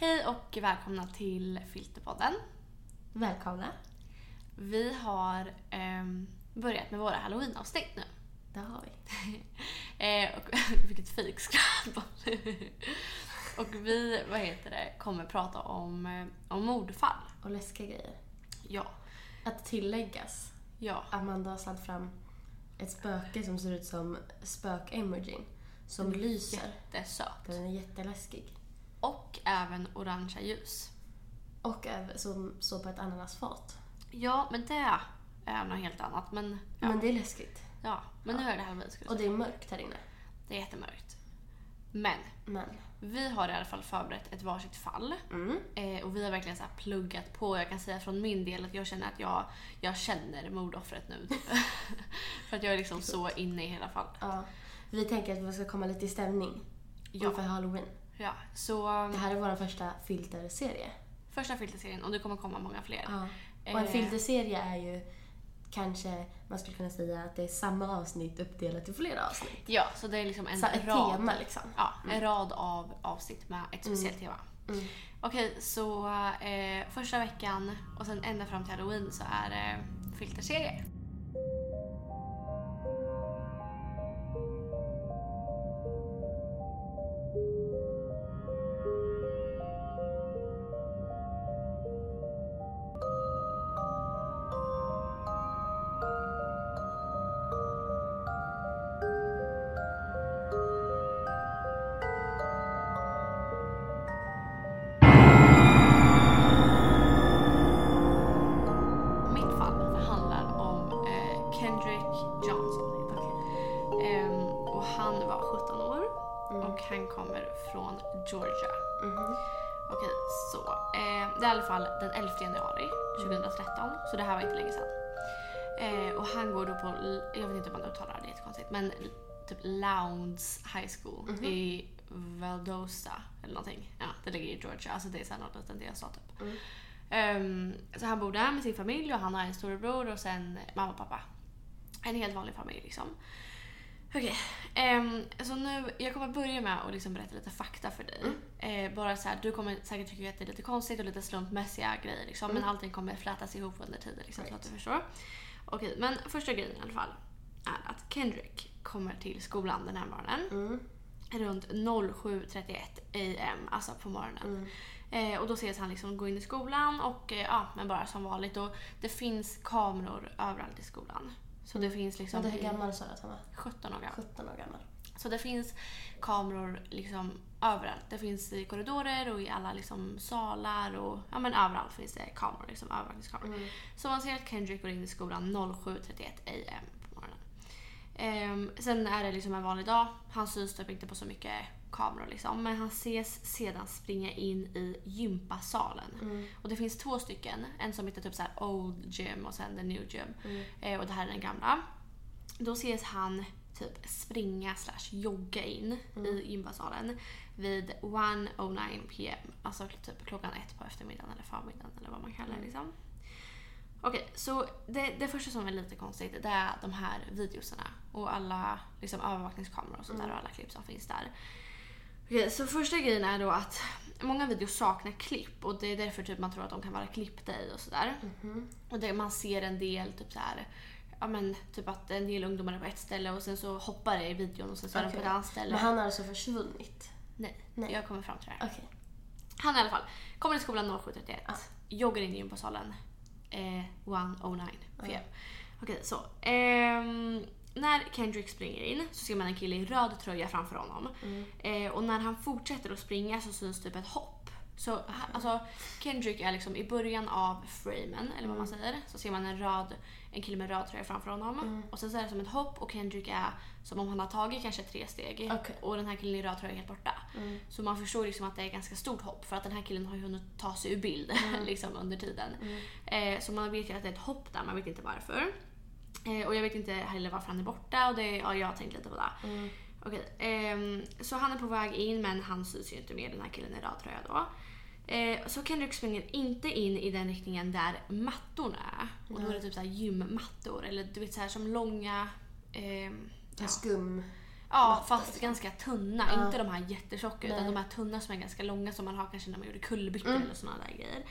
Hej och välkomna till Filterpodden. Välkomna. Vi har ehm, börjat med våra halloween-avsnitt nu. Det har vi. Eh, och, vilket fikskratt. och vi, vad heter det, kommer prata om, eh, om mordfall. Och läskiga grejer. Ja. Att tilläggas, Ja. Amanda har satt fram ett spöke som ser ut som spök-emojin. Som lyser. Jättesöt. Den är jätteläskig. Och även orangea ljus. Och som står på ett ananasfat. Ja, men det är något helt annat. Men, ja. Men det är läskigt. ja, men nu är det halloween skulle jag Och säga. det är mörkt här inne. Det är jättemörkt. Men Men. vi har i alla fall förberett ett varsitt fall. Mm. Eh, och vi har verkligen så här pluggat på. Jag kan säga från min del att jag känner att jag, jag känner mordoffret nu. För att jag är liksom så inne i hela fall. Ja. Vi tänker att vi ska komma lite i stämning Ja. inför halloween. Ja, så Det här är vår första filterserie. första filterserien och det kommer komma många fler. Ja. Och en Eh. filterserie är ju kanske, man skulle kunna säga att det är samma avsnitt uppdelat i flera avsnitt. Ja, så det är liksom en Så ett rad. tema liksom. Ja, en rad av avsnitt med ett speciellt tema. Mm. Okej, så eh, första veckan och sen ända fram till halloween så är det filterserier. Mitt det är i alla fall den 11 januari 2013, så det här var inte länge sedan. Eh, och han går då på, jag vet inte om man uttalar det, det är jättekonstigt, men typ Lowndes High School i Valdosta eller någonting. Ja, det ligger i Georgia, alltså det är såhär någon liten delstat typ. Mm. Ehm, så han bor där med sin familj och han har en storebror och sen mamma och pappa. En helt vanlig familj liksom. Okej, ehm, så nu, jag kommer börja med att liksom berätta lite fakta för dig. Eh, bara så här, du kommer säkert tycka att det är lite konstigt och lite slumpmässiga grejer liksom, men allting kommer flätas ihop under tiden liksom, så Right. att du förstår. Okej, men första grejen i alla fall är att Kendrick kommer till skolan den här morgonen Mm. runt 07.31 am, alltså på morgonen. Mm. Eh, och då ses han liksom gå in i skolan och eh, ja, men bara som vanligt. Och det finns kameror överallt i skolan. Så det finns liksom... Vänta, hur gammal sa du att han var? 17 år gammal. 17 år gammal. Så det finns kameror liksom överallt. Det finpå i korridorer och i alla liksom salar och ja men överallt finns det kameror, liksom övervakningskameror. Mm. Så man ser att Kendrick går in i skolan 07.31 am på morgonen. Ehm, sen är det liksom en vanlig dag. Han syns typ inte på så mycket kameror liksom. Men han ses sedan springa in i gympasalen. Mm. Och det finns två stycken. En som heter typ så Old Gym och sen The New Gym. Mm. Eh, och det här är den gamla. Då ses han typ springa slash jogga in i gympasalen vid 1.09 pm. Alltså typ klockan ett på eftermiddagen eller förmiddagen eller vad man kallar det liksom. Okej, så det, det första som är lite konstigt det är de här videoserna och alla liksom, övervakningskameror och sånt där och alla klipp som finns där. Okej, så första grejen är då att många videos saknar klipp och det är därför typ man tror att de kan vara klippta i och sådär. Mhm. Och det, man ser en del typ så här, ja men typ att en del ungdomar är på ett ställe och sen så hoppar det i videon och sen så är de på ett annat ställe. Men han har alltså försvunnit? Nej, Nej. jag kommer fram till det här. Okej. Han i alla fall kommer till skolan 07.31, Ja. joggar in i gympasalen eh, 1.09 pm. Okej, så. ehm, när Kendrick springer in så ser man en kille i röd tröja framför honom. Mm. Eh, och när han fortsätter att springa så syns typ ett hopp. Så alltså, Kendrick är liksom i början av framen, eller vad man säger, så ser man en, röd, en kille med röd tröja framför honom. Och sen så är det som ett hopp och Kendrick är som om han har tagit kanske tre steg. Okej. Och den här killen i röd tröja är helt borta. Mm. Så man förstår liksom att det är ett ganska stort hopp för att den här killen har ju hunnit ta sig ur bild liksom under tiden. Eh, så man vet ju att det är ett hopp där, man vet inte varför. Eh, och jag vet inte heller varför han är borta och det, ja, jag har tänkt lite på det. Mm. Okej, ehm, så han är på väg in men han syns ju inte med den här killen i röd tröja då. Eh, så Kendrick springer inte in i den riktningen där mattorna är. Och då är det typ så här gymmattor eller du vet så här som långa... ehm, ja. Skum. Ja, fast liksom. ganska tunna. Ja. Inte de här jättetjocka utan de här tunna som är ganska långa som man har kanske när man gjorde kullerbyttor Mm. eller såna där grejer.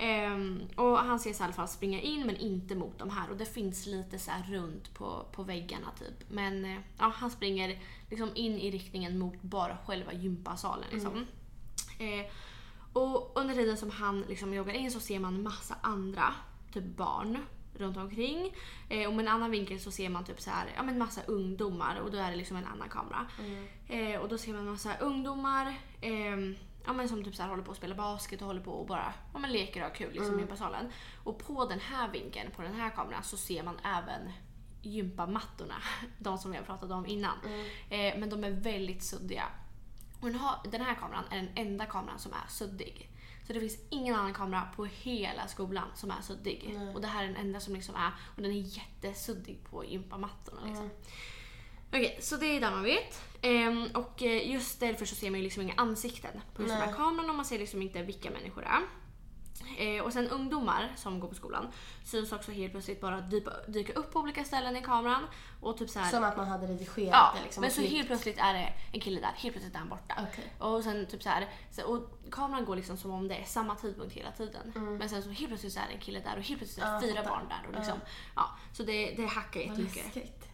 Ehm, och han ses i alla fall springa in men inte mot de här och det finns lite så runt på, på väggarna typ. Men eh, ja, han springer liksom in i riktningen mot bara själva gympasalen liksom. Eh, och under tiden som han liksom joggar in så ser man massa andra typ barn runt omkring. Eh, och med en annan vinkel så ser man typ så här, ja men massa ungdomar och då är det liksom en annan kamera. Eh, och då ser man massa ungdomar ehm, ja, men som typ så här håller på att spela basket och håller på och bara ja, men leker och har kul liksom, i gympasalen. Och på den här vinkeln, på den här kameran, så ser man även gympamattorna. De som jag pratade om innan. Eh, men de är väldigt suddiga. Och den, har, här kameran är den enda kameran som är suddig. Så det finns ingen annan kamera på hela skolan som är suddig. Nej. Och det här är den enda som liksom är, och den är jättesuddig på gympamattorna. Liksom. Okej, så det är man vet. Ehm, och eh, just därför så ser man ju liksom inga ansikten på just den här kameran och man ser liksom inte vilka människor det är. Eh, och sen ungdomar som går på skolan syns också helt plötsligt bara dyka, dyka upp på olika ställen i kameran. Och typ så här, Som att man hade redigerat ja, det liksom. men så klippt. helt plötsligt är det en kille där, helt plötsligt är han borta. Okej. Och sen typ så här, och kameran går liksom som om det är samma tidpunkt hela tiden. Men sen så helt plötsligt så är det en kille där och helt plötsligt är det Mm. Ja, fyra barn där. Och liksom, ja, så det, det hackar jättemycket. läskigt.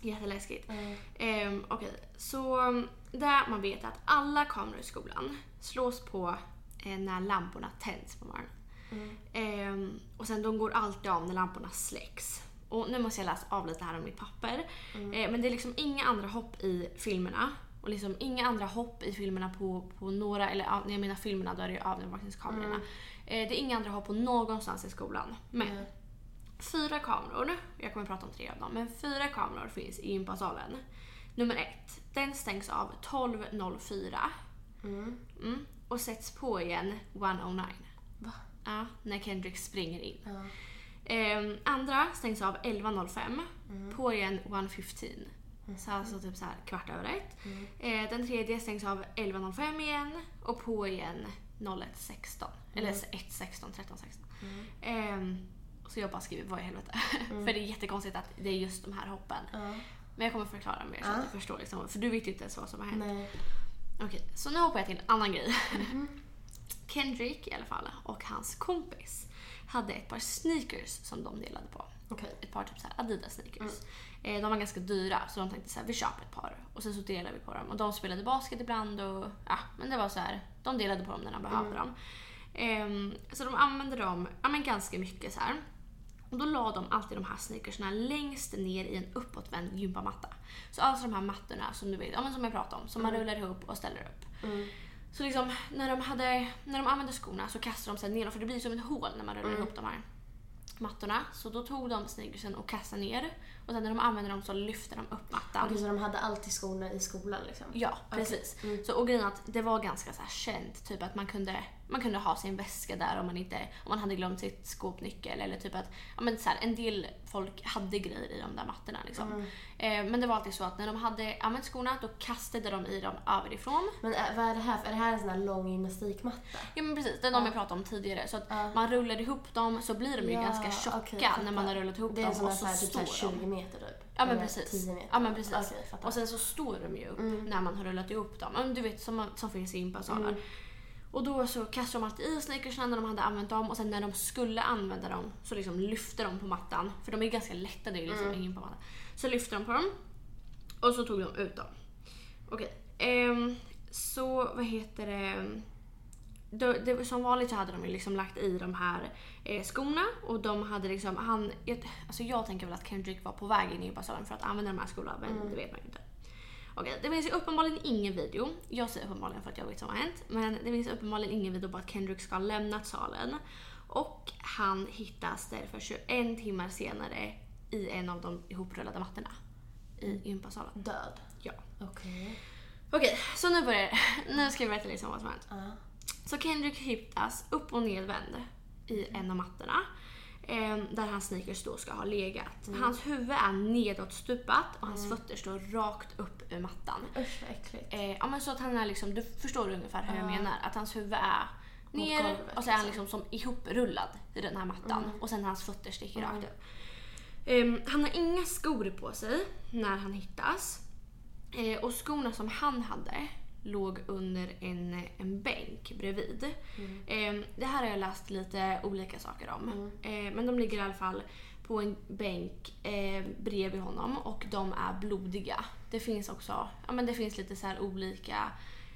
Jätteläskigt. Mm. Ehm, Okej, så um, där man vet att alla kameror i skolan slås på eh, när lamporna tänds på morgonen. Mm. Ehm, och sen de går alltid av när lamporna släcks. Och nu måste jag läsa av lite här om mitt papper. Mm. Eh, men det är liksom inga andra hopp i filmerna. Och liksom inga andra hopp i filmerna på, på några, eller när jag menar filmerna då är det ju övervakningskamerorna. Eh, det är inga andra hopp på någonstans i skolan. Men Mm. Fyra kameror, jag kommer prata om tre av dem, men fyra kameror finns i gympasalen. Nummer ett, den stängs av 12.04 Mm. mm, och sätts på igen 1.09. Va? Ja, när Kendrick springer in. Ja. Ehm, andra stängs av 11.05, Mm. på igen 1.15. Så alltså typ så här kvart över ett. Mm. Eh, den tredje stängs av 11.05 igen och på igen 01.16. Eller 1.16, 13.16. Mm. Ehm, så jag bara skriver vad i helvete. Mm. för det är jättekonstigt att det är just de här hoppen. Ja. Men jag kommer förklara mer så att du förstår. Liksom, för du vet ju inte ens vad som har hänt. Nej. Okej, så nu hoppar jag till en annan grej. Mhm. Kendrick i alla fall och hans kompis hade ett par sneakers som de delade på. Okej. Ett par typ så Adidas sneakers. Mm. Eh, de var ganska dyra så de tänkte så här, vi köper ett par. Och sen så delade vi på dem. Och de spelade basket ibland och ja, men det var så här, de delade på dem när de behövde Mm. dem. Ehm, så de använde dem ja, men ganska mycket så här. Och då la de alltid de här sneakersna längst ner i en uppåtvänd gympamatta. Så alltså de här mattorna som du vet, ja, men som jag pratade om, som man rullar ihop och ställer upp. Mm. Så liksom när de, hade, när de använde skorna så kastade de sig ner för det blir som ett hål när man rullar Mm. ihop de här mattorna. Så då tog de sneakersen och kastade ner och sen när de använde dem så lyfte de upp mattan. Okej, så de hade alltid skorna i skolan liksom? Ja, precis. Mm. Så, och grejen att det var ganska så här känt, typ att man kunde, man kunde ha sin väska där om man, inte, om man hade glömt sitt skåpnyckel eller typ att ja, men så här, en del folk hade grejer i de där mattorna. Liksom. Mm. Eh, men det var alltid så att när de hade använt skorna då kastade de i dem överifrån. Men är, vad är det här? Är det här en sån här lång gymnastikmatta? Ja men precis, det är de Ja. jag pratade om tidigare. Så att Ja. man rullar ihop dem så blir de ju Ja, ganska tjocka jag när man har rullat ihop Det är dem sån och så här, typ så här står 20 de. meter typ? Ja men precis. 10 meter? Ja men precis. Fattar. och sen så står de ju upp Mm. när man har rullat ihop dem. Du vet som, som finns i gympasalar. Mm. Och då så kastade de alltid i sneakersna när de hade använt dem och sen när de skulle använda dem så liksom lyfte de på mattan. För de är ganska lätta, det är liksom Mm. ingen på mattan. Så lyfte de på dem och så tog de ut dem. Okej. ehm, så vad heter det? Det, det, som vanligt så hade de ju liksom lagt i de här eh, skorna och de hade liksom, han, alltså jag tänker väl att Kendrick var på väg in i gympasalen för att använda de här skorna men Mm. det vet man ju inte. Okej, det finns ju uppenbarligen ingen video, jag säger uppenbarligen för att jag vet vad som har hänt, men det finns uppenbarligen ingen video på att Kendrick ska ha lämnat salen. Och han hittas därför 21 timmar senare i en av de ihoprullade mattorna i gympasalen. Död? Ja. Okej. Okej, så nu börjar det. Nu ska vi berätta liksom vad som har hänt. Ja. Så Kendrick hittas upp och nedvänd i en av mattorna. Eh, där hans sneakers då ska ha legat. Hans huvud är nedåtstupat och hans fötter står rakt upp ur mattan. Usch vad äckligt. Eh, ja, men så att han är liksom, du förstår ungefär hur jag Ja. menar. Att hans huvud är ner golvet, och så är han liksom som ihoprullad i den här mattan. Mm. Och sen hans fötter sticker Mm. rakt upp. Ehm, han har inga skor på sig när han hittas. Eh, och skorna som han hade låg under en, en bänk bredvid. Eh, det här har jag läst lite olika saker om. Eh, men de ligger i alla fall på en bänk eh, bredvid honom och de är blodiga. Det finns också ja, men det finns lite så olika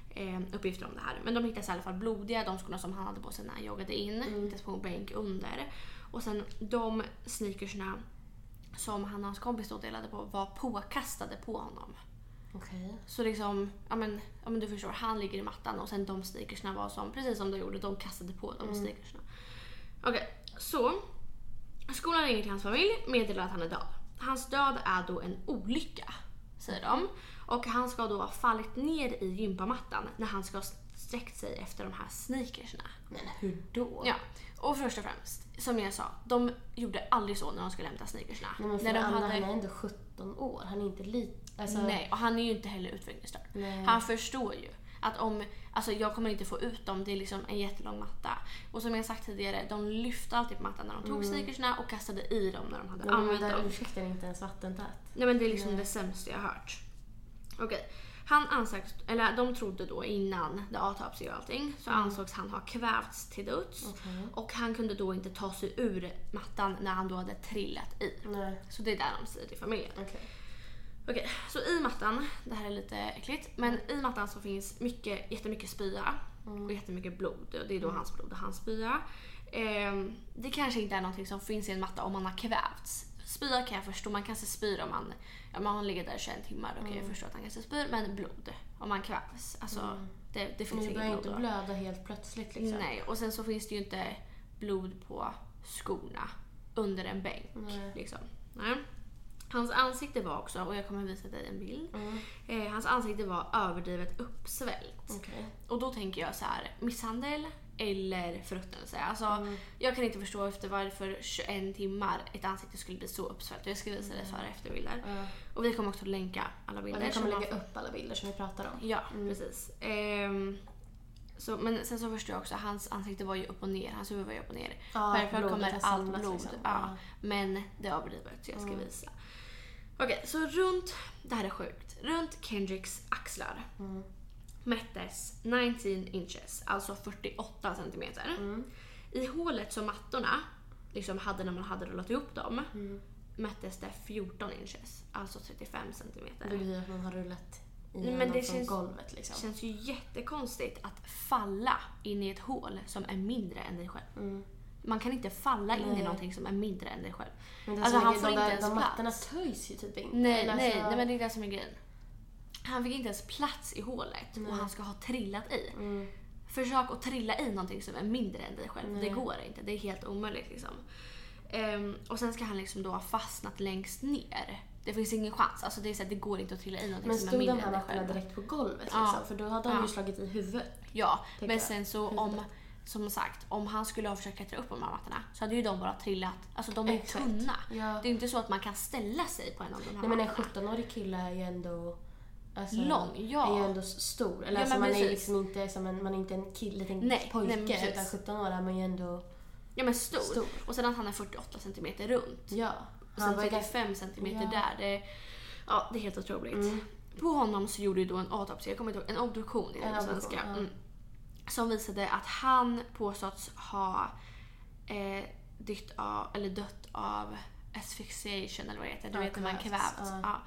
eh, uppgifter om det här. Men de hittas i alla fall blodiga, de skorna som han hade på sig när han joggade in. Hittas på en bänk under. Och sen de sneakersna som han och hans kompis då delade på var påkastade på honom. Okej. Så liksom, ja men, ja men du förstår, han ligger i mattan och sen de sneakersna var som, precis som de gjorde, de kastade på de sneakersna. Okej, så. Skolan ringer till hans familj, meddelar att han är död. Hans död är då en olycka, säger de. Och han ska då ha fallit ner i gympamattan när han ska ha sträckt sig efter de här sneakersna. Men hur då? Ja, och först och främst, som jag sa, de gjorde aldrig så när de skulle hämta sneakersna. Nej, men för när de Anna, han är ändå 17 år. Han är inte lite... Alltså, Nej, och han är ju inte heller utvecklingsstörd. Nej. Han förstår ju att om, alltså jag kommer inte få ut dem, det är liksom en jättelång matta. Och som jag sagt tidigare, de lyfte alltid på mattan när de tog sneakersna och kastade i dem när de hade Nej, använt den dem. ursäkten är inte ens vattentät. Nej men det är liksom det sämsta jag hört. Okej. Han ansågs, eller de trodde då innan the autopsy och allting, så ansågs han ha kvävts till döds. Okej. Och han kunde då inte ta sig ur mattan när han då hade trillat i. Nej. Så det är där de säger till familjen. Okej. Okej, så i mattan, det här är lite äckligt, men i mattan så finns mycket, jättemycket spya och jättemycket blod. Och det är då hans blod och hans spya. Ehm, det kanske inte är någonting som finns i en matta om man har kvävts. Spya kan jag förstå, man kanske spyr om man, ja, man ligger där 21 timmar, då kan jag förstå att han kanske spyr. Men blod, om man kvävs, alltså det, det finns Men inget blod inte då. blöda helt plötsligt liksom. Nej, och sen så finns det ju inte blod på skorna under en bänk. Nej. Liksom. Nej. Hans ansikte var också, och jag kommer visa dig en bild. Mm. Eh, hans ansikte var överdrivet uppsvällt. Okej. Och då tänker jag så här, misshandel eller förruttnelse. Alltså, Mm. Jag kan inte förstå efter varför 21 timmar ett ansikte skulle bli så uppsvällt. Jag ska visa dig före och efterbilder. Ja. Och vi kommer också länka alla bilder. jag kommer som lägga upp alla bilder som vi pratar om. Ja, precis. Ehm, så, men sen så förstår jag också, hans ansikte var ju upp och ner. Hans huvud var ju upp och ner. Ja, Självklart kommer allt blod. liksom. Ja, Ja. Men det är överdrivet så jag ska Mm. visa. Okej, så runt, det här är sjukt, runt Kendricks axlar Mm. mättes 19 inches, alltså 48 centimeter. Mm. I hålet som mattorna liksom hade när man hade rullat ihop dem Mm. mättes det 14 inches, alltså 35 centimeter. Det betyder att man har rullat igenom men det från känns- golvet Det liksom. känns ju jättekonstigt att falla in i ett hål som är mindre än dig själv. Man kan inte falla in i någonting som är mindre än dig själv. Men det Alltså, han får de, inte där, ens de plats. mattorna töjs ju typ inte. Nej, nej, alltså- nej men det är det som är grejen. Han fick inte ens plats i hålet Nej. och han ska ha trillat i. Mm. Försök att trilla i någonting som är mindre än dig själv. Det går inte. Det är helt omöjligt liksom. Ehm, och sen ska han liksom då ha fastnat längst ner. Det finns ingen chans. Alltså det, är så att det går inte att trilla i någonting Men som är stod de mindre här än dig mattorna själv. direkt på golvet Ja. liksom? För då hade han Ja. ju slagit i huvudet. Ja, men jag. sen så om, som sagt, om han skulle ha försökt klättra upp på de här mattorna så hade ju de bara trillat. Alltså de är ju tunna. Ja. Det är inte så att man kan ställa sig på en av de här Nej men en mattorna. 17-årig kille är ju ändå... Alltså, Lång, ja. Är ju ändå stor. Eller Ja, alltså, man är precis. liksom inte, som en, man är inte en kille, liten Nej, pojke. nej, utan 17 år är man ju ändå... Ja men stor. Stor. Och sen att han är 48 centimeter runt. Ja. Och sen var ju 35 centimeter Ja. där. Det, ja, det är helt otroligt. Mm. På honom så gjorde ju då en autopsi, jag kommer inte ihåg, en obduktion är det obduktion, svenska. ja. Mm. Som visade att han påståtts ha eh, dytt av, eller dött av asphyxiation eller vad det heter. Du Ja, vet när man kvävs. ja. Ja.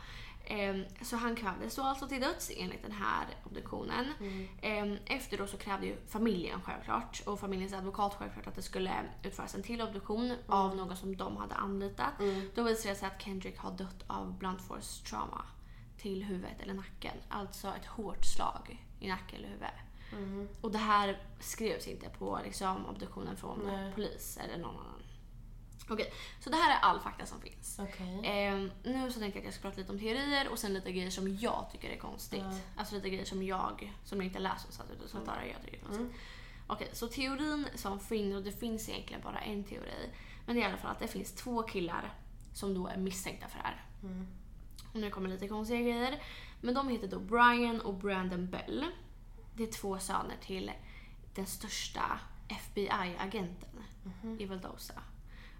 Ehm, så han kvävdes då alltså till döds enligt den här obduktionen. Mm. Ehm, efter då så krävde ju familjen självklart och familjens advokat självklart att det skulle utföras en till obduktion av någon som de hade anlitat. Mm. Då visade det sig att Kendrick har dött av blunt force trauma till huvudet eller nacken. Alltså ett hårt slag i nacken eller huvudet. Mm. Och det här skrevs inte på liksom, obduktionen från Nej. polis eller någon annan. Okej, så det här är all fakta som finns. Okej. Ehm, nu så tänkte jag att jag ska prata lite om teorier och sen lite grejer som jag tycker är konstigt. Ja. Alltså lite grejer som jag, som jag inte läst och satt ut och som bara jag tycker är konstigt. Mm. Okej, så teorin som finns, och det finns egentligen bara en teori, men det är i alla fall att det finns två killar som då är misstänkta för det här. Mm. Och nu kommer lite konstiga grejer. Men de heter då Brian och Brandon Bell. Det är två söner till den största FBI-agenten Mhm. i Valdosa.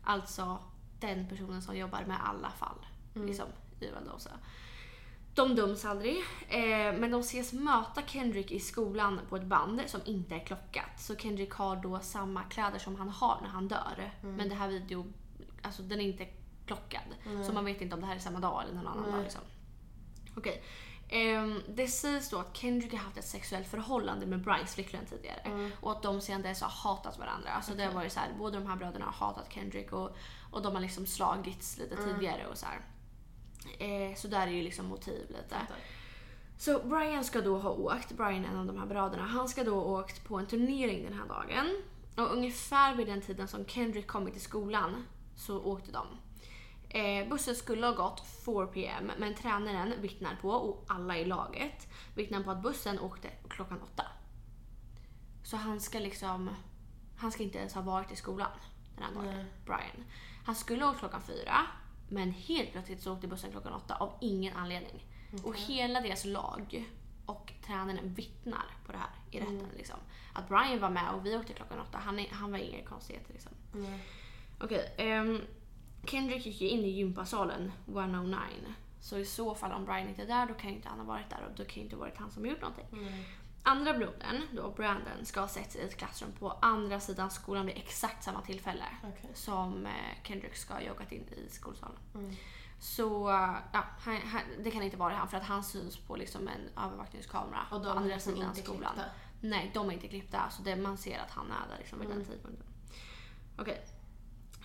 Alltså den personen som jobbar med alla fall Mm. liksom, i Valdosa. De döms aldrig, eh, men de ses möta Kendrick i skolan på ett band som inte är klockat. Så Kendrick har då samma kläder som han har när han dör. Men det här video, alltså den är inte klockad. Så man vet inte om det här är samma dag eller någon annan dag. Liksom. Okej. Ehm, det sägs då att Kendrick har haft ett sexuellt förhållande med Bryans flickvän tidigare. Och att de sedan dess har hatat varandra. Alltså det har varit så här, båda de här bröderna har hatat Kendrick och, och de har liksom slagits lite tidigare och så. Eh, så där är ju liksom motiv lite. Så Brian ska då ha åkt, Brian är en av de här bröderna, han ska då ha åkt på en turnering den här dagen. Och ungefär vid den tiden som Kendrick kommit till skolan så åkte de. Eh, bussen skulle ha gått 4 pm men tränaren vittnar på, och alla i laget, vittnar på att bussen åkte klockan 8. Så han ska liksom, han ska inte ens ha varit i skolan den här dagen, Nej. Brian. Han skulle ha åkt klockan 4 men helt plötsligt så åkte bussen klockan 8 av ingen anledning. Och hela deras lag och tränaren vittnar på det här i rätten. Liksom. Att Brian var med och vi åkte klockan 8, han, är, han var inga konstigheter. Liksom. Okej, ehm, Kendrick gick ju in i gympasalen 109. Så i så fall om Brian inte är där då kan ju inte han ha varit där och då kan ju inte ha varit han som gjort någonting. Nej. Andra brodern, då Brandon, ska ha sett sig i ett klassrum på andra sidan skolan vid exakt samma tillfälle Okej. som eh, Kendrick ska ha joggat in i skolsalen. Mm. Så eh, ja, han, han, det kan inte vara han för att han syns på liksom en övervakningskamera Och på de är andra sidan inte skolan. klippta. Nej, de är inte klippta. Så det, man ser att han är där liksom vid den Mm. tidpunkten. Okej.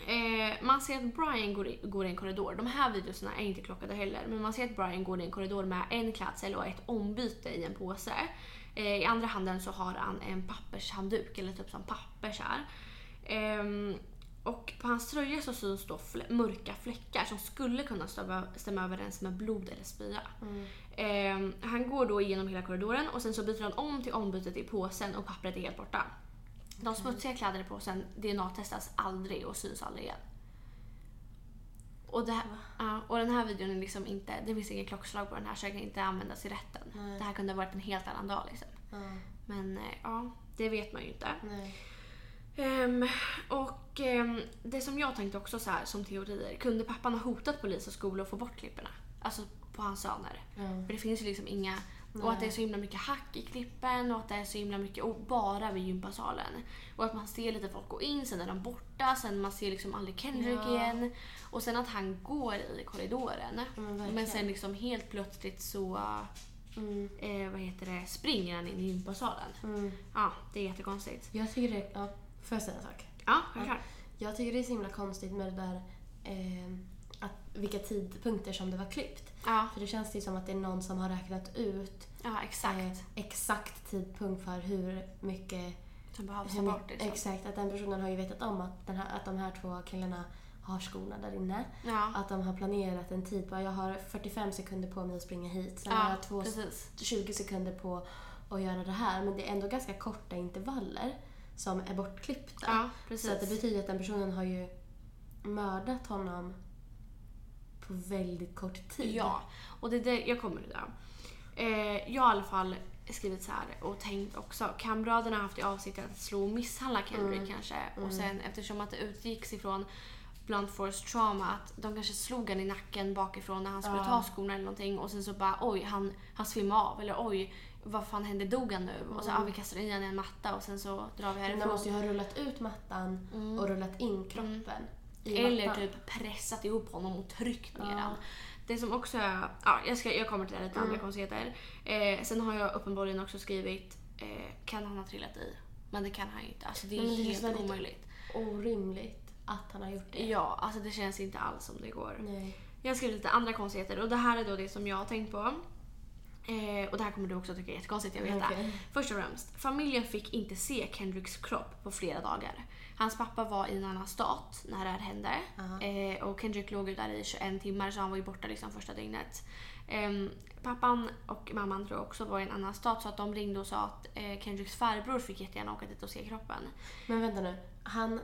Eh, man ser att Brian går i, går i en korridor. De här videorna är inte klockade heller. Men man ser att Brian går i en korridor med en klädsel och ett ombyte i en påse. Eh, I andra handen så har han en pappershandduk, eller typ som papper här. Ehm, och på hans tröja så syns då fl- mörka fläckar som skulle kunna stämma, stämma överens med blod eller spya. Mm. Ehm, han går då igenom hela korridoren och sen så byter han om till ombytet i påsen och pappret är helt borta. De smutsiga kläderna i påsen DNA-testas aldrig och syns aldrig igen. Och, här, och den här videon är liksom inte, det finns inget klockslag på den här så den kan inte användas i rätten. Nej. Det här kunde ha varit en helt annan dag liksom. Ja. Men eh, ja, det vet man ju inte. Ehm, och ehm, det som jag tänkte också så här som teorier, kunde pappan ha hotat polis och skola och få bort klipporna? Alltså på hans söner. Ja. För det finns ju liksom inga... Och att det är så himla mycket hack i klippen och att det är så himla mycket, och bara vid gympasalen. Och att man ser lite folk gå in, sen är de borta, sen man ser liksom aldrig Kendrick Ja. igen. Och sen att han går i korridoren. men verkligen. men sen liksom helt plötsligt så, Mm. eh, vad heter det, springer han in i gympasalen. Mm. Ja, det är jättekonstigt. Jag tycker det... Ja. Får jag säga en sak? Ja, självklart. Jag tycker det är så himla konstigt med det där eh, att, vilka tidpunkter som det var klippt. Ja, För det känns det som att det är någon som har räknat ut ja exakt. eh, exakt tidpunkt för hur mycket... Som behövs Hur bort liksom. exakt, att den personen har ju vetat om att, den här, att de här två killarna har skorna där inne. Ja, Att de har planerat en tid på, jag har 45 sekunder på mig att springa hit. Sen har ja jag två, precis. 20 sekunder på att göra det här. Men det är ändå ganska korta intervaller som är bortklippta. Ja. Så att det betyder att den personen har ju mördat honom på väldigt kort tid. Ja, och det är det, jag kommer till det. Eh, jag har i alla fall skrivit så här och tänkt också, kan bröderna haft i avsikt att slå och misshandla Kendrick Mm. kanske? Mm. Och sen eftersom att det utgicks ifrån blunt force trauma att de kanske slog han i nacken bakifrån när han skulle Ja. ta skorna eller någonting och sen så bara oj, han, han svimmade av eller oj, vad fan hände, dog han nu? Och så Mm. ah, vi kastar in honom i en matta och sen så drar vi Men de härifrån. måste ju ha rullat ut mattan Mm. och rullat in kroppen i Eller typ pressat ihop honom och tryckt ner den. Det som också är, ja jag, ska, jag kommer till det lite andra Mm. konstigheter. Eh, sen har jag uppenbarligen också skrivit, eh, kan han ha trillat i? Men det kan han ju inte. Alltså det är Nej, det helt känns väldigt- omöjligt. Orimligt att han har gjort det. Ja, alltså det känns inte alls som det går. Nej. Jag har skrivit lite andra konstigheter och det här är då det som jag har tänkt på. Eh, och det här kommer du också tycka är jättekonstigt, jag vet det. Okej. Först och främst, familjen fick inte se Kendricks kropp på flera dagar. Hans pappa var i en annan stat när det här hände. Aha. Eh, och Kendrick låg ju där i 21 timmar så han var ju borta liksom första dygnet. Ehm, pappan och mamman tror jag också var i en annan stat så att de ringde och sa att eh, Kendricks farbror fick jättegärna åka dit och se kroppen. Men vänta nu. Han,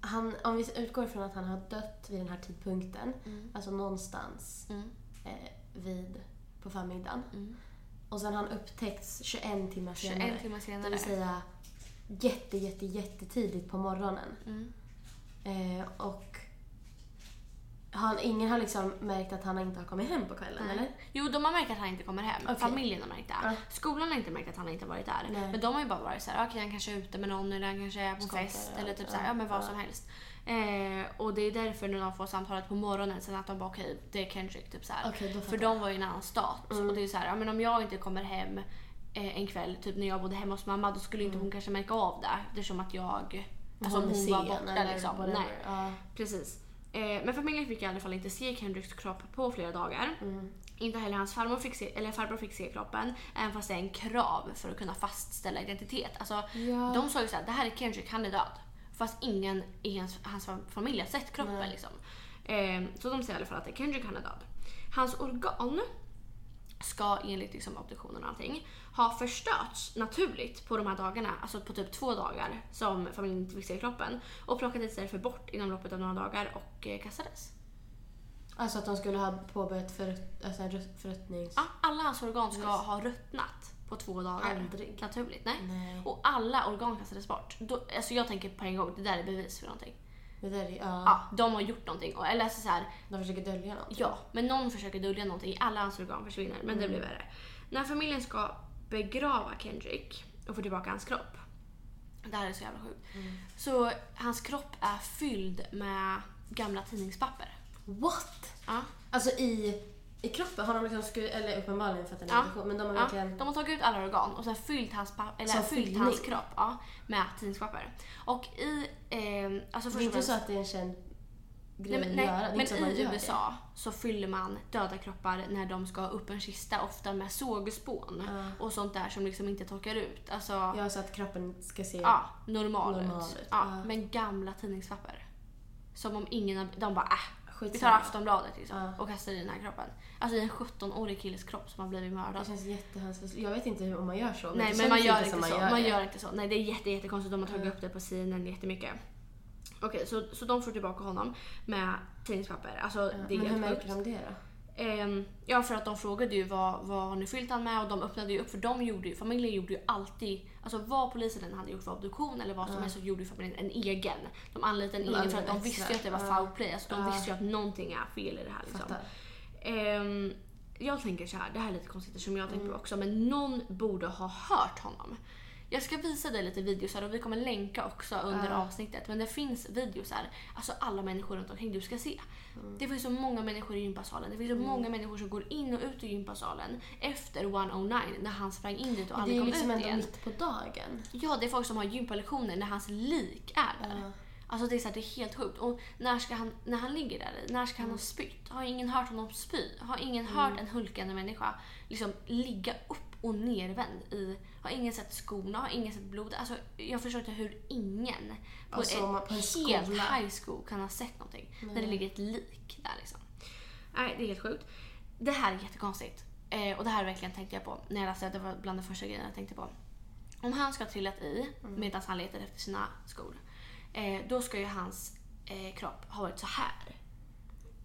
han, om vi utgår från att han har dött vid den här tidpunkten, alltså någonstans Mm. eh, vid, på förmiddagen. Mm. Och sen har han upptäckts 21 timmar 21 senare. timmar Det senare. vill säga jätte, jätte, jättetidigt på morgonen. Mm. Eh, och har, ingen har liksom märkt att han inte har kommit hem på kvällen, eller? Jo, de har märkt att han inte kommer hem. Okej. Familjen har märkt det. Ja. Skolan har inte märkt att han inte varit där. Nej. Men de har ju bara varit så här, okej han kanske är ute med någon eller han kanske är på Skojkar, fest eller typ så här, Ja, men vad som helst. Eh, och det är därför när de får samtalet på morgonen sen att de bara okej, det är Kendrick typ så För de var ju i en annan stat. Mm. Och det är så här, ja men om jag inte kommer hem en kväll, typ när jag bodde hemma hos mamma, då skulle inte hon kanske märka av det eftersom att jag, alltså Mm. Hon hon var borta liksom. whatever. Nej. Ja. Precis. Eh, men familjen fick i alla fall inte se Kendricks kropp på flera dagar. Mm. Inte heller hans farmor fick se, eller farbror fick se kroppen, även fast det är en krav för att kunna fastställa identitet. Alltså, Ja. De sa ju såhär, det här är Kendrick, han är död. Fast ingen i hans, hans familj har sett kroppen. Nej. Liksom. Eh, så de säger i alla fall att det är Kendrick, han är död. Hans organ ska enligt liksom obduktionen och allting ha förstörts naturligt på de här dagarna, alltså på typ två dagar som familjen inte fick se kroppen och plockades därför bort inom loppet av några dagar och eh, kastades. Alltså att de skulle ha påbörjat förrut, alltså förruttnings... Ja, alla hans organ ska Yes. ha ruttnat på två dagar. Aldrig. Naturligt, nej. Nej. Och alla organ kastades bort. Då, alltså jag tänker på en gång, det där är bevis för någonting. Det där är, ja, Ja, de har gjort någonting. Och- Eller alltså så här, De försöker dölja något. ja, men någon försöker dölja någonting. Alla hans organ försvinner, men det blir värre. När familjen ska begrava Kendrick och få tillbaka hans kropp. Det här är så jävla sjukt. Så hans kropp är fylld med gamla tidningspapper. What? Ja. Alltså i, i kroppen har de liksom skurit, eller uppenbarligen för att den är Ja. infektion, men de har Ja, verkligen... de har tagit ut alla organ och sen fyllt hans, eller fyllt fyllning? hans kropp ja, med tidningspapper. Och i... Eh, alltså Det är inte så att det är en känd grej Nej, men, att göra. nej, Det men man i gör USA så fyller man döda kroppar när de ska ha upp en kista, ofta med sågspån Ja. och sånt där som liksom inte torkar ut. Alltså, det. Ja, så att kroppen ska se... ja, normal, Normal ut. ut, Ja, ja. Men gamla tidningspapper. Som om ingen De bara äh, vi tar. Aftonbladet liksom, Ja. och kastar i den här kroppen. Alltså i en 17-årig killes kropp som har blivit Det mördad. känns jättehemskt. Jag vet inte hur, om man gör så. Nej det men man gör inte så. Man det. gör inte så. Nej det är jätte, jättekonstigt. De har tagit upp det på CNN jättemycket. Okej så, så de får tillbaka honom med tidningspapper. Alltså Ja, det är men hur märker de det då? Ehm, ja för att de frågade ju vad, vad har ni fyllt han med och de öppnade ju upp för de gjorde ju, familjen gjorde ju alltid, alltså vad polisen än hade gjort för obduktion eller vad som helst så gjorde familjen en egen. De anlitade en egen för att de visste ju att det var foul play. Alltså de visste ju att någonting är fel i det här liksom. Ehm, jag tänker så här, det här är lite konstigt som jag tänkt Mm. på också, men någon borde ha hört honom. Jag ska visa dig lite videos här och vi kommer länka också under Ja. avsnittet. Men det finns videos här, alltså alla människor runt omkring du ska se. Mm. Det finns så många människor i gympasalen. Det finns så många människor som går in och ut ur gympasalen efter 109 när han sprang in dit och Det är aldrig ju kom liksom ut ändå igen. mitt på dagen. Ja, det är folk som har gympalektioner när hans lik är där. Ja. Alltså det är, så här, det är helt sjukt. Och när, ska han, när han ligger där, när ska han Mm. ha spytt? Har ingen hört honom spy? Har ingen hört en hulkande människa liksom ligga upp och nervänd i... Har ingen sett skorna? Har ingen sett blod? Alltså jag förstår inte hur ingen på, Alltså, man- på en helt skola. high school kan ha sett någonting. När det Nej. ligger ett lik där liksom. Nej, det är helt sjukt. Det här är jättekonstigt. Eh, och det här verkligen tänkte jag på när jag läste det. Det var bland de första grejerna jag tänkte på. Om han ska ha trillat i Mm. medan han letar efter sina skor. Eh, då ska ju hans eh, kropp ha varit så här.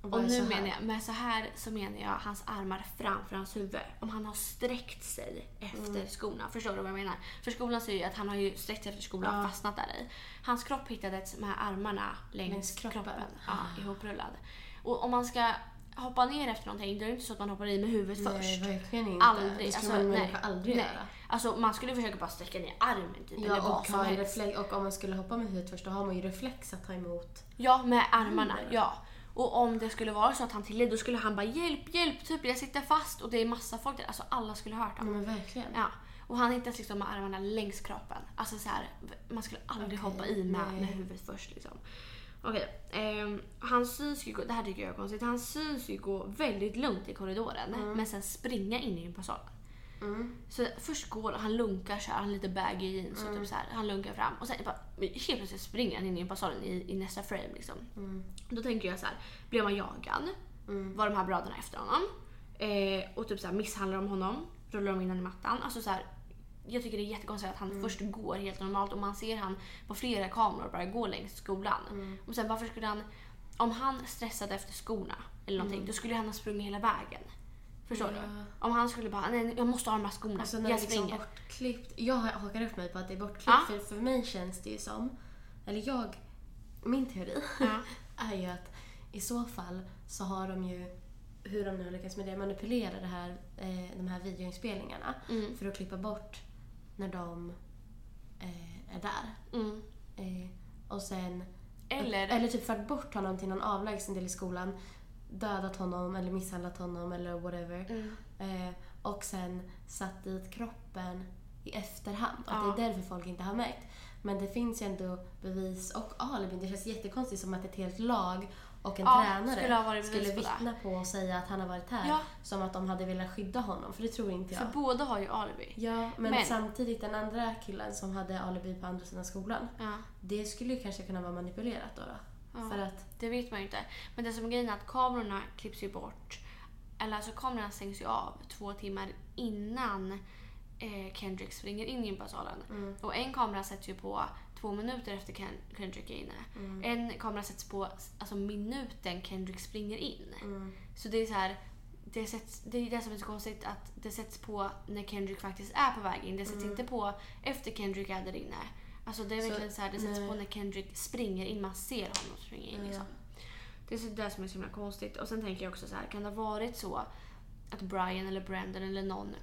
Och, Och nu menar jag, med så här så menar jag hans armar framför hans huvud. Om han har sträckt sig efter Mm. skorna. Förstår du vad jag menar? För skorna säger ju att han har ju sträckt sig efter skorna och Ja. fastnat där i. Hans kropp hittades med armarna längs, Längs kroppen. kroppen. Ja, ihoprullad. Och om man ska hoppa ner efter någonting, då är det inte så att man hoppar i med huvudet Nej, först. verkligen inte. Aldrig. Det skulle Alltså, man nej. aldrig Nej. göra. Alltså man skulle försöka bara sträcka ner armen typ. eller Ja, vad och, som helst. reflex, och om man skulle hoppa med huvudet först, då har man ju reflex att ta emot. Ja, med armarna. Mm. Ja. Och om det skulle vara så att han tillade, då skulle han bara hjälp, hjälp, typ jag sitter fast och det är massa folk där. Alltså alla skulle ha hört honom. men verkligen. Ja. Och han hittas liksom med armarna längs kroppen. Alltså så här, man skulle aldrig Okej, hoppa i med, nej. med huvudet först liksom. Okej, ehm, han syns ju gå, det här tycker jag är konstigt, han syns ju gå väldigt lugnt i korridoren men sen springa in i gympasalen. Mm. Så först går han lunkar så här, han lite baggy jeans och typ så här, han lunkar fram och sen bara, helt plötsligt springer han in i gympasalen i, i nästa frame liksom. Mm. Då tänker jag så här, blev man jagad? Mm. Var de här bröderna efter honom? Eh, och typ så här, misshandlar de honom? Rullar de in honom i mattan? Alltså så här, jag tycker det är jättekonstigt att han Mm. först går helt normalt och man ser han på flera kameror bara gå längs skolan. Mm. Och sen varför skulle han, om han stressade efter skorna eller någonting, då skulle han ha sprungit hela vägen. Förstår. Ja. du? Om han skulle bara, nej jag måste ha de här skorna, Alltså när jag är liksom springer. bortklippt. Jag hakar upp mig på att det är bortklippt. Ja. För, för mig känns det ju som, eller jag, min teori Ja. är ju att i så fall så har de ju, hur de nu har lyckats med det, manipulera det här, eh, de här videoinspelningarna Mm. för att klippa bort när de eh, är där. Mm. Eh, och sen... Eller, Eller typ fört bort honom till någon avlägsen del i skolan, dödat honom eller misshandlat honom eller whatever. mm. Eh, och sen satt dit kroppen i efterhand. Att Ja. det är därför folk inte har märkt. Men det finns ju ändå bevis och alibin. Det känns jättekonstigt som att ett helt lag och en Ja, tränare skulle skulle på vittna på och säga att han har varit här. Ja. Som att de hade velat skydda honom. För det tror inte jag. för båda har ju alibi. Ja, men, Men- samtidigt den andra killen som hade alibi på andra sidan skolan. Det skulle ju kanske kunna vara manipulerat då. då. Ja. För att, Det vet man ju inte. Men det som är grejen är att kamerorna klipps ju bort. Eller alltså kamerorna stängs ju av två timmar innan eh, Kendrick springer in i gympasalen. mm, Och en kamera sätts ju på två minuter efter Ken- Kendrick är inne. mm, En kamera sätts på alltså minuten Kendrick springer in. mm, Så det är så här. Det, sätts, det är det som är så konstigt att det sätts på när Kendrick faktiskt är på väg in. Det sätts Mm. inte på efter Kendrick är där inne. Alltså det är verkligen så här, det sätts på när Kendrick springer in. Man ser honom springa in liksom. Det är så det som är så himla konstigt. Och sen tänker jag också så här, kan det ha varit så att Brian eller Brandon eller någon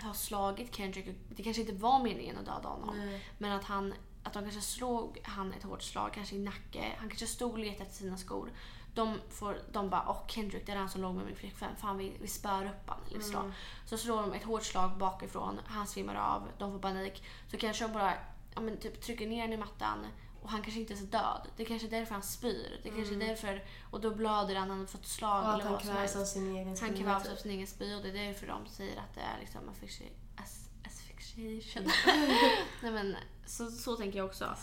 har slagit Kendrick. Det kanske inte var meningen att döda honom. nej. Men att, han, att de kanske slog han ett hårt slag, kanske i nacke. Han kanske stod och letade efter sina skor. De, får, de bara åh Kendrick det är han som låg med min flickvän. Fan vi, vi spör upp han. Eller. Mm. Så slår de ett hårt slag bakifrån. Han svimmar av. De får panik. Så kanske de bara ja, men typ, trycker ner honom i mattan. Och han kanske inte ens är död. Det kanske är därför han spyr. Det kanske är därför, och då blöder han, han har fått slag Och att eller han vad som kvävs helst. av sin egen Han spya, kvävs typ. av sin egen spy och det är därför de säger att det är liksom as- asphyxiation. Nej men så, så tänker jag också.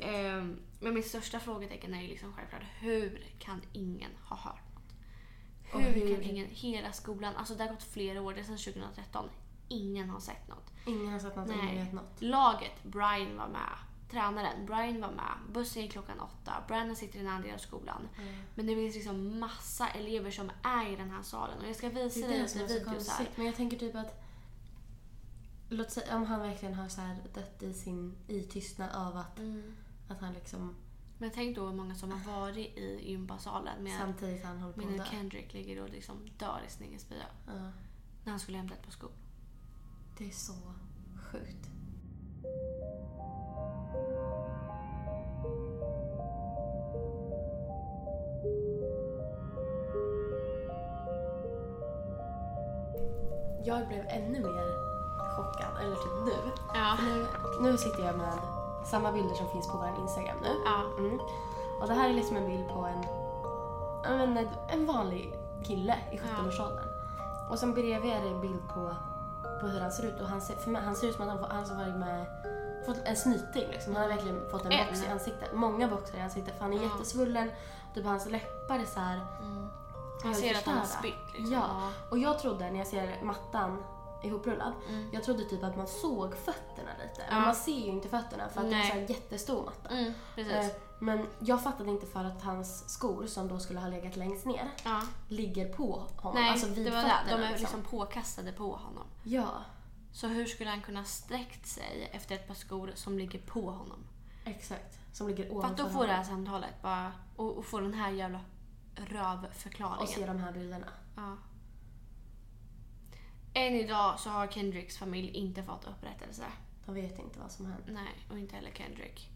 Ehm, men min största frågetecken är ju liksom självklart hur kan ingen ha hört något? Hur, hur- kan ingen, hela skolan, alltså det har gått flera år, det är sedan 2013. Ingen har sett något. Ingen har sett något, Nej. ingen vet något. Laget, Brian var med. Tränaren, Brian var med. Bussen gick klockan åtta. Brandon sitter i en annan del av skolan. Mm. Men det finns liksom massa elever som är i den här salen. Och jag ska visa dig lite videos här. Men jag tänker typ att... Låt säga om han verkligen har så här dött i sin i tystnad av att, Mm. att han liksom Men tänk då hur många som har varit i gympasalen med, samtidigt han håller på medan. Kendrick ligger och liksom dör i sin egen spya. Ja, När han skulle hämta ett par skor. Det är så sjukt. Jag blev ännu mer chockad, eller typ nu. Ja. Nu, nu sitter jag med samma bilder som finns på vår Instagram nu. Ja. Mm. Och det här är liksom en bild på en, ja, en, en vanlig kille i 17-årsåldern. Och sen bredvid är det en bild på, på hur han ser ut. Och han ser, för mig, han ser ut som att han, han varit med fått en snyting. Liksom. Han har verkligen fått en box i ansiktet. Många boxar i ansiktet för han är Ja. jättesvullen. Typ hans läppar är så här Mm. Han ser att han har spytt liksom. Ja. Och jag trodde när jag ser mattan ihoprullad, Mm. jag trodde typ att man såg fötterna lite. Men man ser ju inte fötterna för att det är Nej. en jättestor matta. Mm. Eh, Men jag fattade inte för att hans skor, som då skulle ha legat längst ner, ja. ligger på honom. Nej, alltså vid det var det. fötterna. De är liksom. liksom påkastade på honom. Ja, Så hur skulle han kunna sträckt sig efter ett par skor som ligger på honom? exakt. Som ligger För ovanför att då får honom. det här samtalet bara, och, och få den här jävla rövförklaringen. Och se de här bilderna. Ja. Än idag så har Kendricks familj inte fått upprättelse. De vet inte vad som hänt. Nej, och inte heller Kendrick.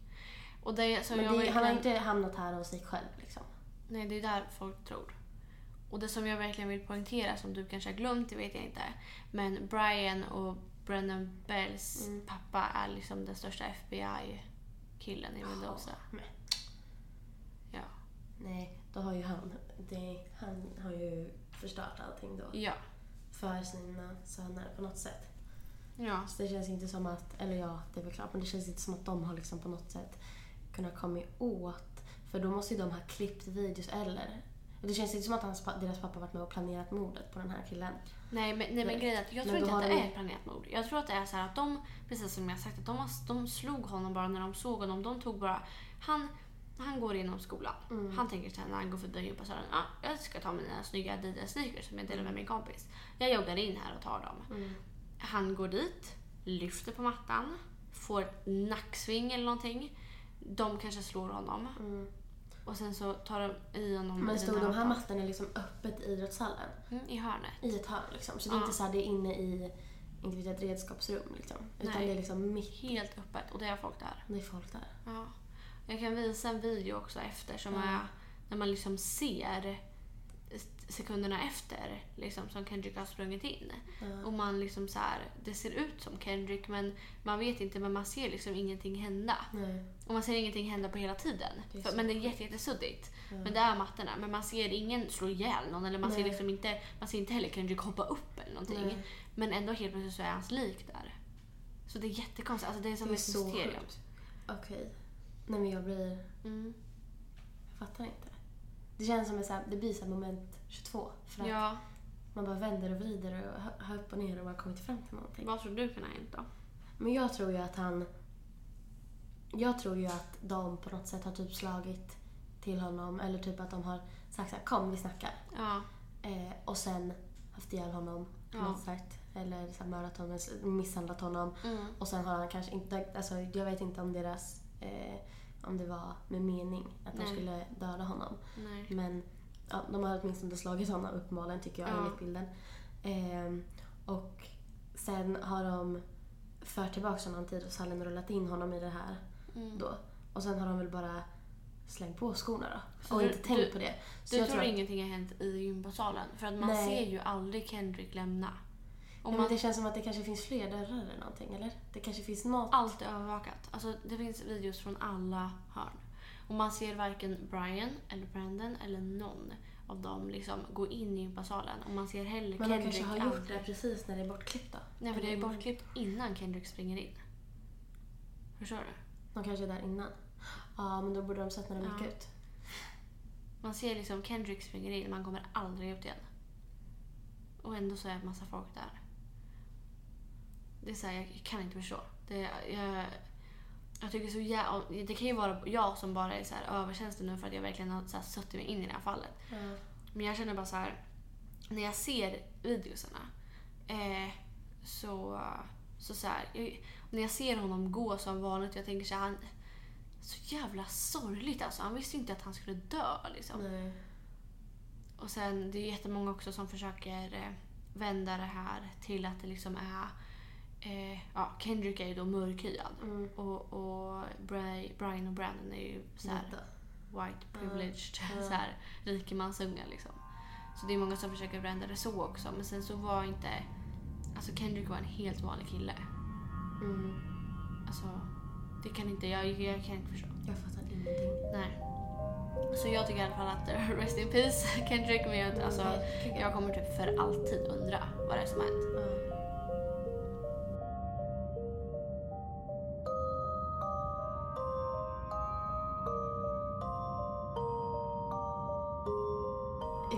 Och det som Men jag det, verkligen... han har inte hamnat här av sig själv liksom. Nej, det är där folk tror. Och det som jag verkligen vill poängtera, som du kanske har glömt, det vet jag inte. Men Brian och Brennan Bells Mm. pappa är liksom den största FBI-killen i Mendoza. men- Ja. Nej, då har ju han, det, han har ju förstört allting då. Ja. För sina söner på något sätt. Ja. Så det känns inte som att, eller ja, det är väl klart, men det känns inte som att de har liksom på något sätt kunnat komma åt, för då måste ju de ha klippt videos eller det känns inte som att hans, deras pappa varit med och planerat mordet på den här killen. Nej, men, nej, men grejen är att jag tror inte att det de- är planerat mord. Jag tror att det är så här att de, precis som jag sagt, att de, de slog honom bara när de såg honom. De tog bara, han, han går inom skolan. Mm. Han tänker så här när han går förbi gympasalen, ah, jag ska ta mina snygga Adidas sneakers som jag delar med min kompis. Jag joggar in här och tar dem. Mm. Han går dit, lyfter på mattan, får ett nacksving eller någonting. De kanske slår honom. Mm. Och sen så tar de i honom Men stod de här mattan. mattorna liksom öppet i idrottshallen? Mm, I hörnet. I ett hörn liksom. Så det är Ja. inte så här, det är inne i, inte vet jag, ett redskapsrum liksom. Utan Nej. det är liksom mitt, Helt öppet och det är folk där. det är folk där. Ja. Jag kan visa en video också efter som Ja. är när man liksom ser sekunderna efter liksom, som Kendrick har sprungit in. Ja. Och man liksom så här, det ser ut som Kendrick men man vet inte men man ser liksom ingenting hända. Nej. Och man ser ingenting hända på hela tiden. Det För, men det är jättesuddigt. Ja. Men det är mattorna. Men man ser ingen slå ihjäl någon eller man ser Nej. liksom inte, man ser inte heller Kendrick hoppa upp eller någonting. Nej. Men ändå helt plötsligt så är hans lik där. Så det är jättekonstigt. Alltså det är som Det är ett mysterium. Okej. Nej men jag blir, Mm. jag fattar inte. Det känns som här, det blir så moment 22. För att Ja, man bara vänder och vrider och hö- hör upp och ner och man kommer inte fram till någonting. vad tror du kan ha hänt då? Men jag tror ju att han... Jag tror ju att de på något sätt har typ slagit till honom eller typ att de har sagt så här, kom vi snackar. Ja, Eh, och sen haft ihjäl honom på Ja. något sätt. Eller så här, mördat honom, misshandlat honom. mm. Och sen har han kanske inte, alltså jag vet inte om deras, eh, om det var med mening att de Nej. skulle döda honom. nej. Men ja, de har åtminstone slagit honom uppenbarligen tycker jag Ja. enligt bilden. Ehm, och sen har de fört tillbaka honom till idrottshallen och rullat in honom i det här Mm. då. Och sen har de väl bara slängt på skorna då. Så och du- inte tänkt du- på det. Så Du jag tror att- ingenting har hänt i gympasalen? För att man Nej. ser ju aldrig Kendrick lämna. Ja, man, men det känns som att det kanske finns fler dörrar eller någonting, eller? Det kanske finns något... allt är övervakat. Alltså, det finns videos från alla hörn. Och man ser varken Brian eller Brandon eller någon av dem liksom gå in i gympasalen. Och man ser heller Men Kendrick kanske har gjort aldrig- det precis när det är bortklippt då? Nej, för det är bortklippt innan Kendrick springer in. Förstår du? De kanske är där innan. Ja, men då borde de sett när de Ja. gick ut. Man ser liksom Kendrick springer in, man kommer aldrig ut igen. Och ändå så är en massa folk där. Det är så här, jag kan inte förstå. Det, jag, jag tycker så jä- Det kan ju vara jag som bara är så här överkänslig nu för att jag verkligen har så här suttit mig in i det här fallet. Ja. Men jag känner bara så här. När jag ser videosarna eh, så, så, så här, jag, när jag ser honom gå som vanligt, jag tänker så här, han så jävla sorgligt alltså. Han visste inte att han skulle dö liksom. Nej. Och sen det är jättemånga också som försöker eh, vända det här till att det liksom är eh, ja, Kendrick är ju då mörkhyad Mm. och, och Bri- Brian och Brandon är ju så här Vita. white privileged, Ja. så här rikemansungar liksom. Så det är många som försöker vända det så också. Men sen så var inte... Alltså Kendrick var en helt vanlig kille. Mm. Alltså, det kan inte... Jag, jag kan inte förstå. Jag fattar ingenting. Nej. Så jag tycker i alla fall att rest in peace Kendrick. Men jag, alltså, Verkligen. jag kommer typ för alltid undra vad det är som har hänt. Ja.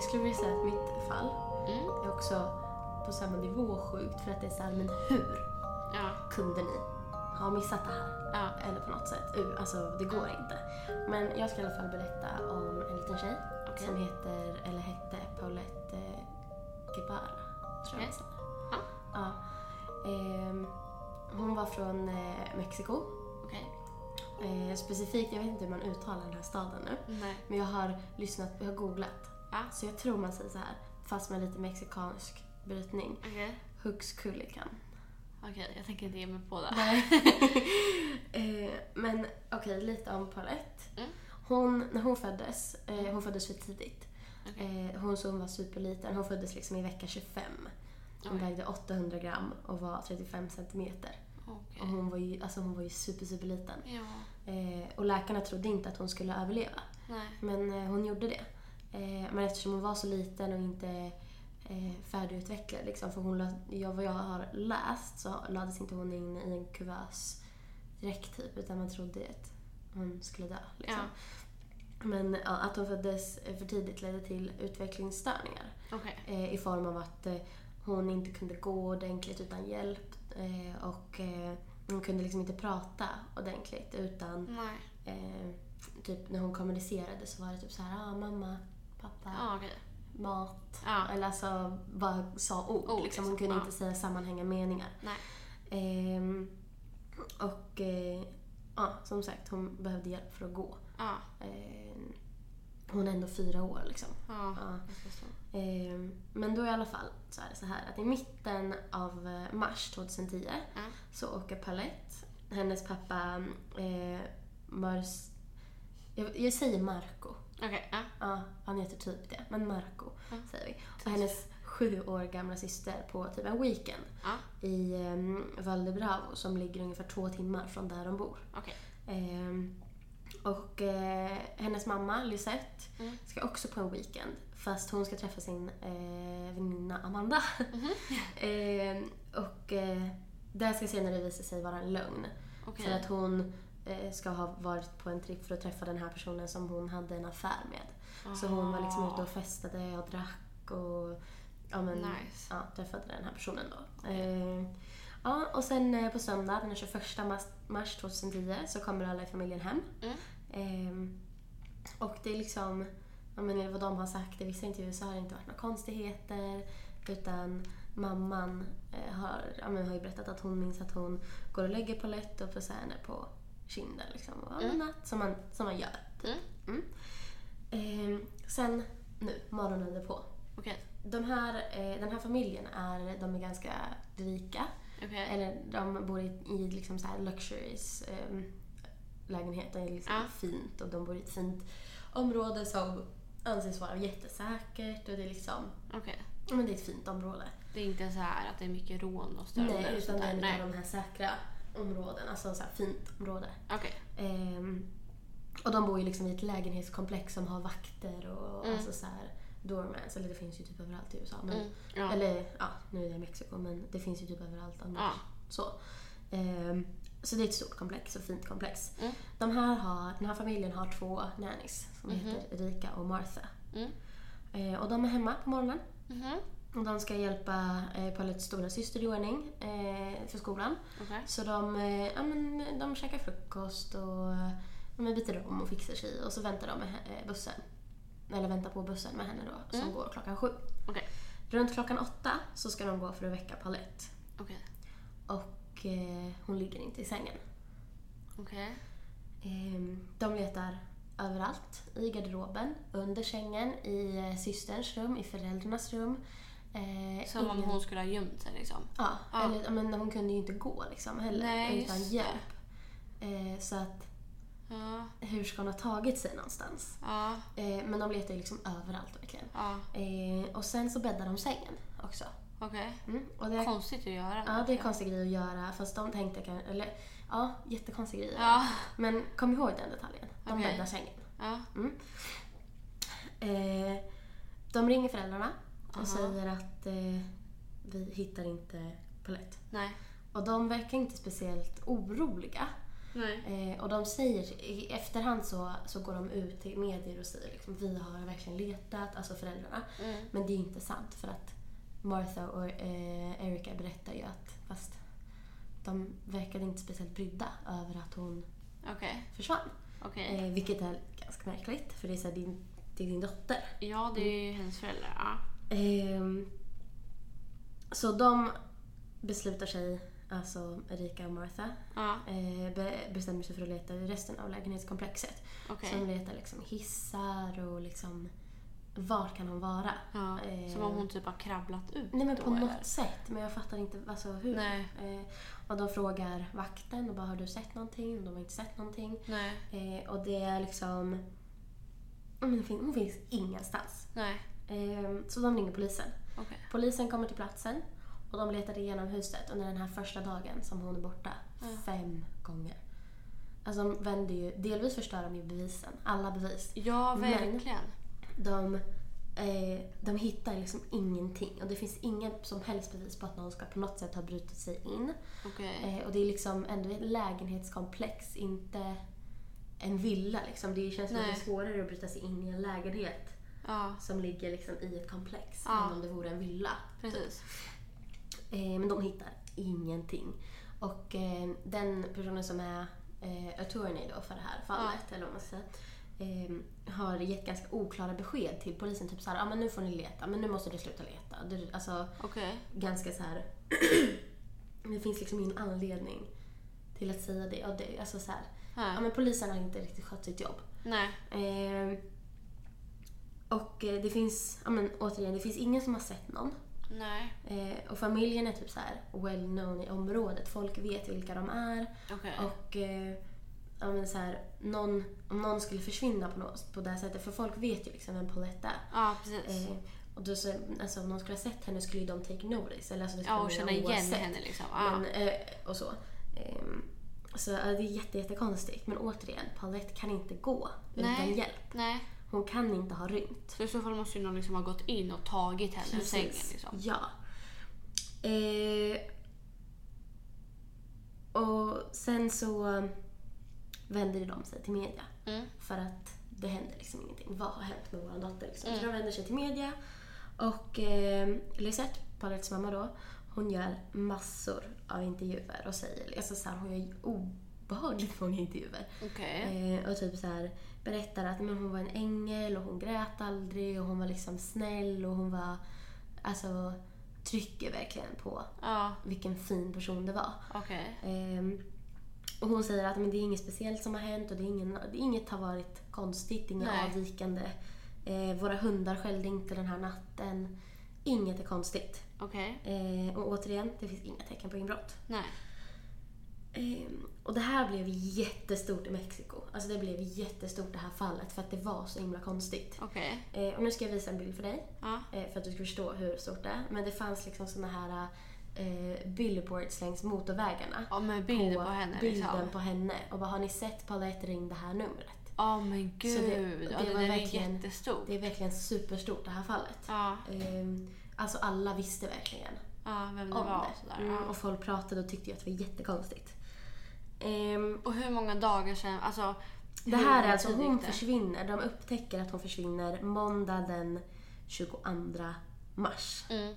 Jag skulle vilja säga att mitt fall Mm. är också på samma nivå sjukt för att det är såhär, men hur Ja. kunde ni ha missat det här? Ja. Eller på något sätt. Uh, Alltså det går inte. Men jag ska i alla fall berätta om en liten tjej Okej. som heter, eller hette Paulette eh, Guevara. Tror jag okay. Ja. ja. Ehm, Hon var från eh, Mexiko. Eh, specifikt, jag vet inte hur man uttalar den här staden nu. Nej. Men jag har lyssnat, jag har googlat. Ja. Så jag tror man säger så här, fast med lite mexikansk brytning. Okej. Huxkullikan. Okej, jag tänker inte ge mig på det. Nej. eh, men okej, lite om Paulette. Mm. Hon, när hon föddes, eh, hon föddes för tidigt. Okej. Eh, hon, så hon var superliten. Hon föddes liksom i vecka 25. Hon Oj. vägde 800 gram och var 35 centimeter. Okej. Och hon var ju, alltså hon var ju super, super liten. Ja. Eh, och läkarna trodde inte att hon skulle överleva. Nej. Men eh, hon gjorde det. Eh, men eftersom hon var så liten och inte eh, färdigutvecklad, liksom, för hon, ja, vad jag har läst så lades inte hon in i en kuvös direkt typ, utan man trodde att hon skulle dö. Liksom. Ja. Men ja, att hon föddes för tidigt ledde till utvecklingsstörningar Okej. eh, i form av att eh, hon inte kunde gå ordentligt utan hjälp eh, och eh, hon kunde liksom inte prata ordentligt utan typ när hon kommunicerade så var det typ så här, ah, mamma, pappa, Ja, okej. mat. Ja. Eller alltså bara sa ord. Ord, liksom. Hon liksom. kunde Ja. inte säga sammanhängande meningar. Ehm, och eh, ja, som sagt, hon behövde hjälp för att gå. Ehm, hon är ändå fyra år liksom. Ja. Ja. ganska stor. Eh, men då i alla fall så är det så här att i mitten av eh, mars 2010 Ja. så åker Palette, hennes pappa eh, Mars... Jag, jag säger Marco. Okej, ja. Ja, han heter typ det. Men Marco Ja. säger vi. Och hennes sju år gamla syster på typ en weekend Ja, i um, Val de Bravo som ligger ungefär två timmar från där de bor. okej. Ehm, och eh, hennes mamma Lisette Mm. ska också på en weekend fast hon ska träffa sin eh, väninna Amanda. Mhm. Ehm, och eh, det ska senare visa sig vara en lögn. Okej. För att hon eh, ska ha varit på en tripp för att träffa den här personen som hon hade en affär med. Så hon var liksom ute och festade och drack och ja, men, Nice. ja, träffade den här personen då. Eh, ja, och sen eh, på söndag den 21 mars, mars 2010 så kommer alla i familjen hem. Mm. Ehm, och det är liksom, ja, men vad de har sagt i vissa intervjuer så har det inte varit några konstigheter. Utan mamman eh, har, ja, men har ju berättat att hon minns att hon går och lägger Paulette och pussar henne på kinden. Liksom, och, men natt, som, man, som man gör. Mm. Mm. Ehm, sen nu, morgonen därpå. Okej. De här, eh, den här familjen är, de är ganska rika. Okej. Eller de bor i, i liksom så här luxuries eh, lägenheter. Det är liksom Ja. fint och de bor i ett fint område som anses vara jättesäkert och det är liksom, ja, men det är ett fint område. Det är inte så här att det är mycket rån och stölder Nej, utan det är en av de här säkra områden, alltså så fint område. Okej. Ehm, och de bor ju liksom i ett lägenhetskomplex som har vakter och Mm. alltså så här doormans, eller det finns ju typ överallt i USA. Men, Mm. Ja. Eller ja, nu är det Mexiko men det finns ju typ överallt annars. Ja. Så. Ehm, så det är ett stort komplex och fint komplex. Mm. De här har, den här familjen har två nannies som Mhm. heter Erika och Martha. Mm. Eh, och de är hemma på morgonen. Mhm. Och de ska hjälpa eh, Paulettes stora syster i ordning eh, för skolan. Okej. Så de, eh, ja, men, de käkar frukost och ja, men byter om och fixar sig och så väntar de med eh, bussen. Eller väntar på bussen med henne då, som Mm. går klockan sju. Okej. Runt klockan åtta så ska de gå för att väcka Paulette. Okej. Och eh, hon ligger inte i sängen. Okej. Eh, de letar överallt. I garderoben, under sängen, i eh, systerns rum, i föräldrarnas rum. Eh, Som om ingen- hon skulle ha gömt sig liksom. Ja, Ja. Eller, men hon kunde ju inte gå liksom heller Nej, utan hjälp. Eh, så att Ja. hur ska hon ha tagit sig någonstans? Ja. Eh, men de letar ju liksom överallt verkligen. Eh, och sen så bäddar de sängen också. Okej. Mm. Och det, Konstigt att göra. ja, det är konstig grej att göra fast de tänkte kan, eller ja, jättekonstig grej. Men kom ihåg den detaljen. De Okej. bäddar sängen. Ja. Eh, de ringer föräldrarna och Aha. säger att eh, vi hittar inte Paulette. Nej. Och de verkar inte speciellt oroliga. Eh, och de säger, i efterhand så, så går de ut till medier och säger liksom, vi har verkligen letat, alltså föräldrarna. Mm. Men det är inte sant för att Martha och eh, Erika berättar ju att fast de verkade inte speciellt brydda över att hon Okej. försvann. Okej. Eh, vilket är ganska märkligt för det är, så här, din, det är din dotter. Ja, det är ju hennes föräldrar. Ja. Ehm, så de beslutar sig, alltså Erika och Martha, Ja. eh, be, bestämmer sig för att leta i resten av lägenhetskomplexet. Okej. Så de letar liksom hissar och liksom var kan hon vara? Ja. Eh, Som om hon typ har krabblat ut Nej men då, på något eller? sätt, men jag fattar inte alltså, hur. Eh, och de frågar vakten och bara har du sett någonting? Och de har inte sett någonting. Eh, och det är liksom... ja, men det fin- Hon finns ingenstans. Nej. Eh, så de ringer polisen. Okej. Polisen kommer till platsen och de letar igenom huset under den här första dagen som hon är borta. Fem gånger. Alltså de vänder ju, delvis förstör de ju bevisen, alla bevis. Ja, Men- verkligen. De, eh, de hittar liksom ingenting och det finns inget som helst bevis på att någon ska på något sätt ha brutit sig in. Okej. Eh, och det är liksom ändå ett lägenhetskomplex, inte en villa. Liksom. Det känns lite svårare att bryta sig in i en lägenhet Ja, som ligger liksom i ett komplex Ja. än om det vore en villa. precis. Eh, men de hittar ingenting. Och eh, den personen som är eh, attorney då för det här fallet, eller vad man säga, eh, har gett ganska oklara besked till polisen. Typ såhär, ah, men nu får ni leta, men nu måste du sluta leta. Det, alltså Okej. ganska så här. det finns liksom ingen anledning till att säga det. Och det alltså så här, ja, Nej. men polisen har inte riktigt skött sitt jobb. Nej. Eh, och eh, det finns, ja men återigen, det finns ingen som har sett någon. Nej. Eh, och familjen är typ så här well known i området. Folk vet vilka de är. Okej. Och eh, ja, men så här, någon, om någon skulle försvinna på, något, på det här sättet, för folk vet ju liksom vem Paulette är. Ja, precis. Eh, och då så, alltså, om någon skulle ha sett henne skulle ju de take notice. Eller, alltså, det skulle ja, och känna igen oavsett. henne liksom. Ja. Men, eh, och så. Ehm, så ja, det är jätte, jättekonstigt. Men återigen, Paulette kan inte gå utan Nej. hjälp. Nej. Hon kan inte ha rymt. Så i så fall måste ju någon liksom ha gått in och tagit henne ur sängen. Liksom. Ja. Eh, och sen så vänder de sig till media. Mm. För att det händer liksom ingenting. Vad har hänt med vår dotter? Liksom. Mm. Så de vänder sig till media. Och eh, Lisette, Paulettes mamma då, hon gör massor av intervjuer och säger, alltså så här, hon gör obehagligt många intervjuer. Okej. Eh, och typ så här berättar att men hon var en ängel och hon grät aldrig och hon var liksom snäll och hon var, alltså trycker verkligen på Ja, vilken fin person det var. okej. Ehm, och hon säger att men det är inget speciellt som har hänt och det är ingen, inget har varit konstigt, inget Nej. avvikande. Eh, våra hundar skällde inte den här natten. Inget är konstigt. Okej. Eh, och återigen, det finns inga tecken på inbrott. Nej. Ehm, och det här blev jättestort i Mexiko. Alltså det blev jättestort det här fallet för att det var så himla konstigt. Okej. Eh, och nu ska jag visa en bild för dig. Ja. Eh, för att du ska förstå hur stort det är. Men det fanns liksom såna här eh, billboards längs motorvägarna. Ja, med bilder på, henne bilden liksom. på henne. Och bara, har ni sett Paulette ring det här numret? Ja men gud. Så det- ja, det det, var verkligen- jättestort. Det är verkligen superstort det här fallet. Ja, Ehm, alltså alla visste verkligen ja, vem det om var och det. sådär. Mm, och folk pratade och tyckte ju att det var jättekonstigt. Ehm, Och hur många dagar sedan, alltså. det här är alltså, hon det? försvinner. De upptäcker att hon försvinner måndag den 22 mars. Mm.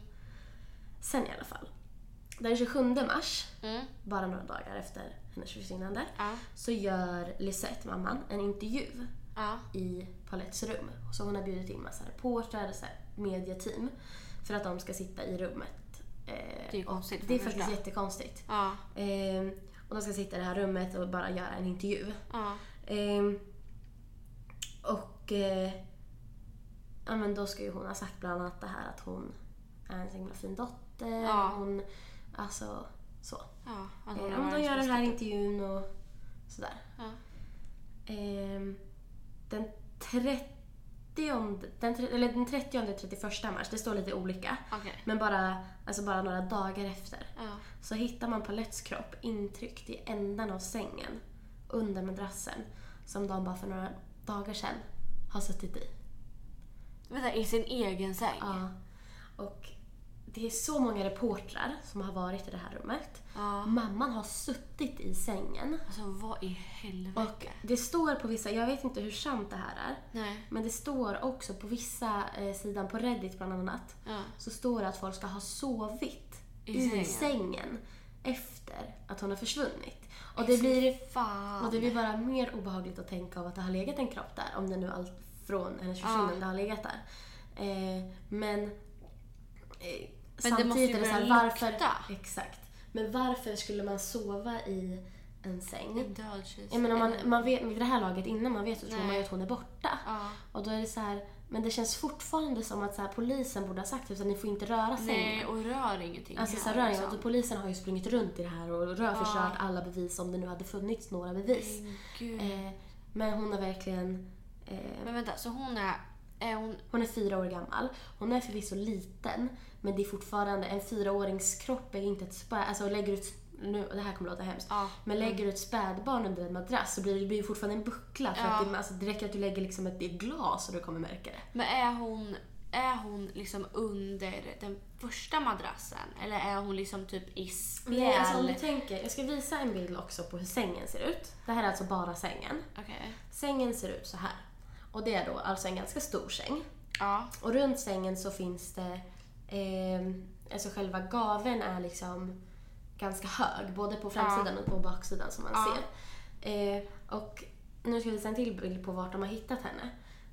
Sen i alla fall. Den 27 mars, Mm. bara några dagar efter hennes försvinnande, Ja. så gör Lisette, mamman, en intervju Ja. i Palettes rum. Så hon har bjudit in massa reportrar, här, mediateam, för att de ska sitta i rummet. Eh, Det är ju och konstigt Det är faktiskt jättekonstigt. Ja. Och de ska sitta i det här rummet och bara göra en intervju. Ja. Ehm, och eh, ja, men då ska ju hon ha sagt bland annat det här att hon är en så himla fin dotter. Ja. Hon, alltså så. Ja. Eh, hon om de gör den här intervjun och sådär. Ja. Ehm, den 30 den, tre- eller den 30 och 31 mars, det står lite olika. Okej. Men bara, alltså bara några dagar efter Ja. så hittar man Palettes kropp intryckt i änden av sängen under madrassen som de bara för några dagar sedan har suttit i. Vänta, i sin egen säng? Ja. Och det är så många reportrar som har varit i det här rummet. Ja. Mamman har suttit i sängen. Alltså vad i helvete? Och det står på vissa, jag vet inte hur sant det här är, Nej. men det står också på vissa eh, sidan på Reddit bland annat, Ja. så står det att folk ska ha sovit I i, sängen? sängen. efter att hon har försvunnit. Och det blir Fan. Och det blir bara mer obehagligt att tänka av att det har legat en kropp där. Om det nu allt från hennes försvinnande har legat där. Eh, men eh, Men det måste ju samtidigt är det så här, börja varför... lukta. Exakt. Men varför skulle man sova i en säng? En död. Jag menar, man, man vet, vid det här laget, innan man vet så tror Nej. man ju att hon är borta. Ja. Och då är det så här, men det känns fortfarande som att så här, polisen borde ha sagt att ni får inte röra sängen. Nej, och rör ingenting. Alltså så här, rör liksom. liksom. polisen har ju sprungit runt i det här och rör förstört alla bevis om det nu hade funnits några bevis. Eh, men hon har verkligen... Eh, Men vänta, så hon är... Är hon... hon är fyra år gammal. Hon är förvisso liten, men det är fortfarande en fyraårings kropp är inte ett spä... Alltså lägger ett, nu, det här kommer låta hemskt. Ja. Men lägger du ett spädbarn under en madrass så blir det, blir fortfarande en buckla. För Ja. att det, alltså, det räcker att du lägger liksom ett, glas och du kommer märka det. Men är hon... Är hon liksom under den första madrassen? Eller är hon liksom typ i spjäll? Nej, alltså om du tänker, jag ska visa en bild också på hur sängen ser ut. Det här är alltså bara sängen. Okej. Sängen ser ut så här. Och det är då alltså en ganska stor säng. Ja. Och runt sängen så finns det, eh, alltså själva gaveln är liksom ganska hög, både på framsidan och på baksidan som man Ja. ser. Eh, och nu ska vi visa en till bild på vart de har hittat henne.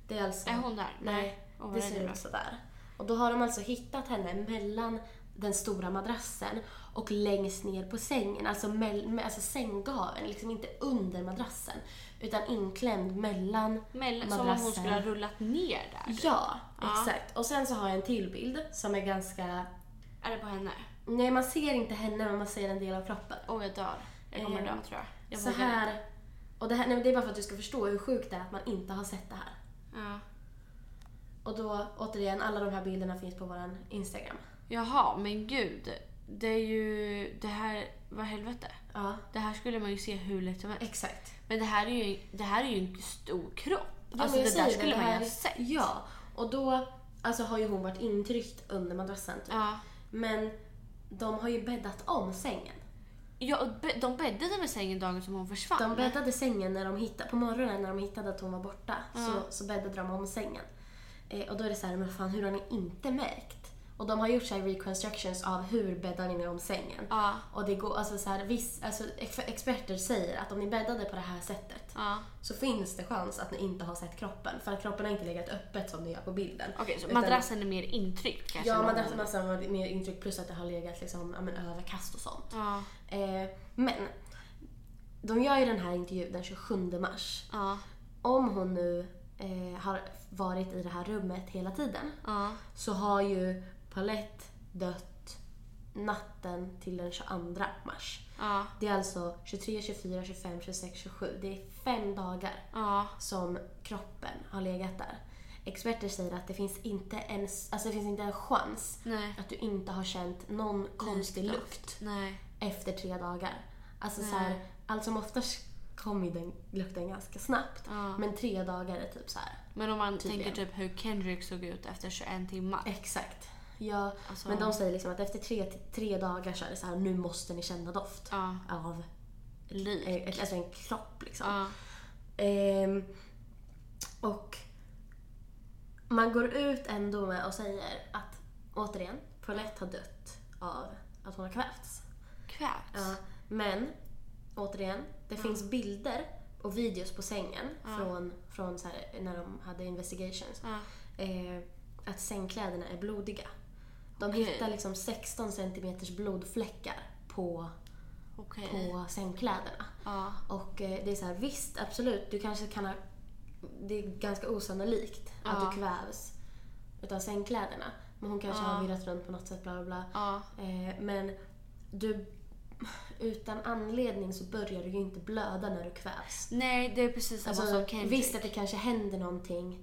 Det är alltså... Är hon där? Nej, vad det ser ut sådär. Och då har de alltså hittat henne mellan den stora madrassen och längst ner på sängen, alltså, mell, alltså sänggaveln, liksom inte under madrassen utan inklämd mellan Mell- som om hon skulle ha rullat ner där. Ja, Ja. exakt. Och sen så har jag en till bild som är ganska... Är det på henne? Nej, man ser inte henne men man ser en del av kroppen. Åh, jag dör. Jag kommer Eh, dö tror jag. jag så vågar här... inte. Och det, här, nej, men det är bara för att du ska förstå hur sjukt det är att man inte har sett det här. Ja. Och då, återigen, alla de här bilderna finns på vår Instagram. Jaha, men gud. Det är ju... Det här... Vad helvete. Ja, Det här skulle man ju se hur lätt som helst. exakt. Men det här är ju, det här är ju en stor kropp. Ja, alltså det där skulle det man ju ha sett. Ja, och då alltså, har ju hon varit intryckt under madrassen. Typ. Ja. Men de har ju bäddat om sängen. Ja, och be- de bäddade med sängen dagen som hon försvann. De bäddade sängen när de hittade, på morgonen när de hittade att hon var borta. Ja. Så, så bäddade de om sängen. Eh, och då är det så här, men fan hur har ni inte märkt? Och de har gjort så reconstructions av hur bäddar ni om sängen. Ja. Och det går, alltså så här, viss, alltså ex- experter säger att om ni bäddade på det här sättet Ja. så finns det chans att ni inte har sett kroppen. För att kroppen har inte legat öppet som det gör på bilden. Okej, så Utan- madrassen är mer intryckt kanske? Ja, madrassen varit mer intryck plus att det har legat liksom, men, överkast och sånt. Ja. Eh, men de gör ju den här intervjun den 27 mars. Om hon nu eh, har varit i det här rummet hela tiden så har ju Paulette dött natten till den 22 mars. Ja. Det är alltså 23, 24, 25, 26, 27. Det är fem dagar Ja. som kroppen har legat där. Experter säger att det finns inte ens, alltså det finns inte en chans Nej. att du inte har känt någon konstig Luktdoft. lukt Nej. efter tre dagar. Alltså Nej. så här, allt som oftast kommer ju den lukten ganska snabbt. Ja. Men tre dagar är typ så här. Men om man Tydligen. tänker typ hur Kendrick såg ut efter 21 timmar. Exakt. Ja, Alltså- men de säger liksom att efter tre, tre dagar så är det så här, nu måste ni känna doft Ja. av Lik. eh, alltså en kropp liksom. Ja. Ehm, och man går ut ändå med och säger att återigen, Paulette har dött av att hon har kvävts. Kvävts. Ja, men återigen, det finns bilder och videos på sängen från, från här, när de hade investigations. Eh, att sängkläderna är blodiga. De Okej. hittar liksom 16 centimeters blodfläckar på, Okej. på sängkläderna. Ja. Och eh, det är så här, visst absolut, du kanske kan ha... Det är ganska osannolikt att Ja. du kvävs utav sängkläderna. Men hon kanske Ja. har virrat runt på något sätt, bla bla bla. Eh, men du... Utan anledning så börjar du ju inte blöda när du kvävs. Nej, det är precis samma Alltså, som Kendrick. visst att det kanske händer någonting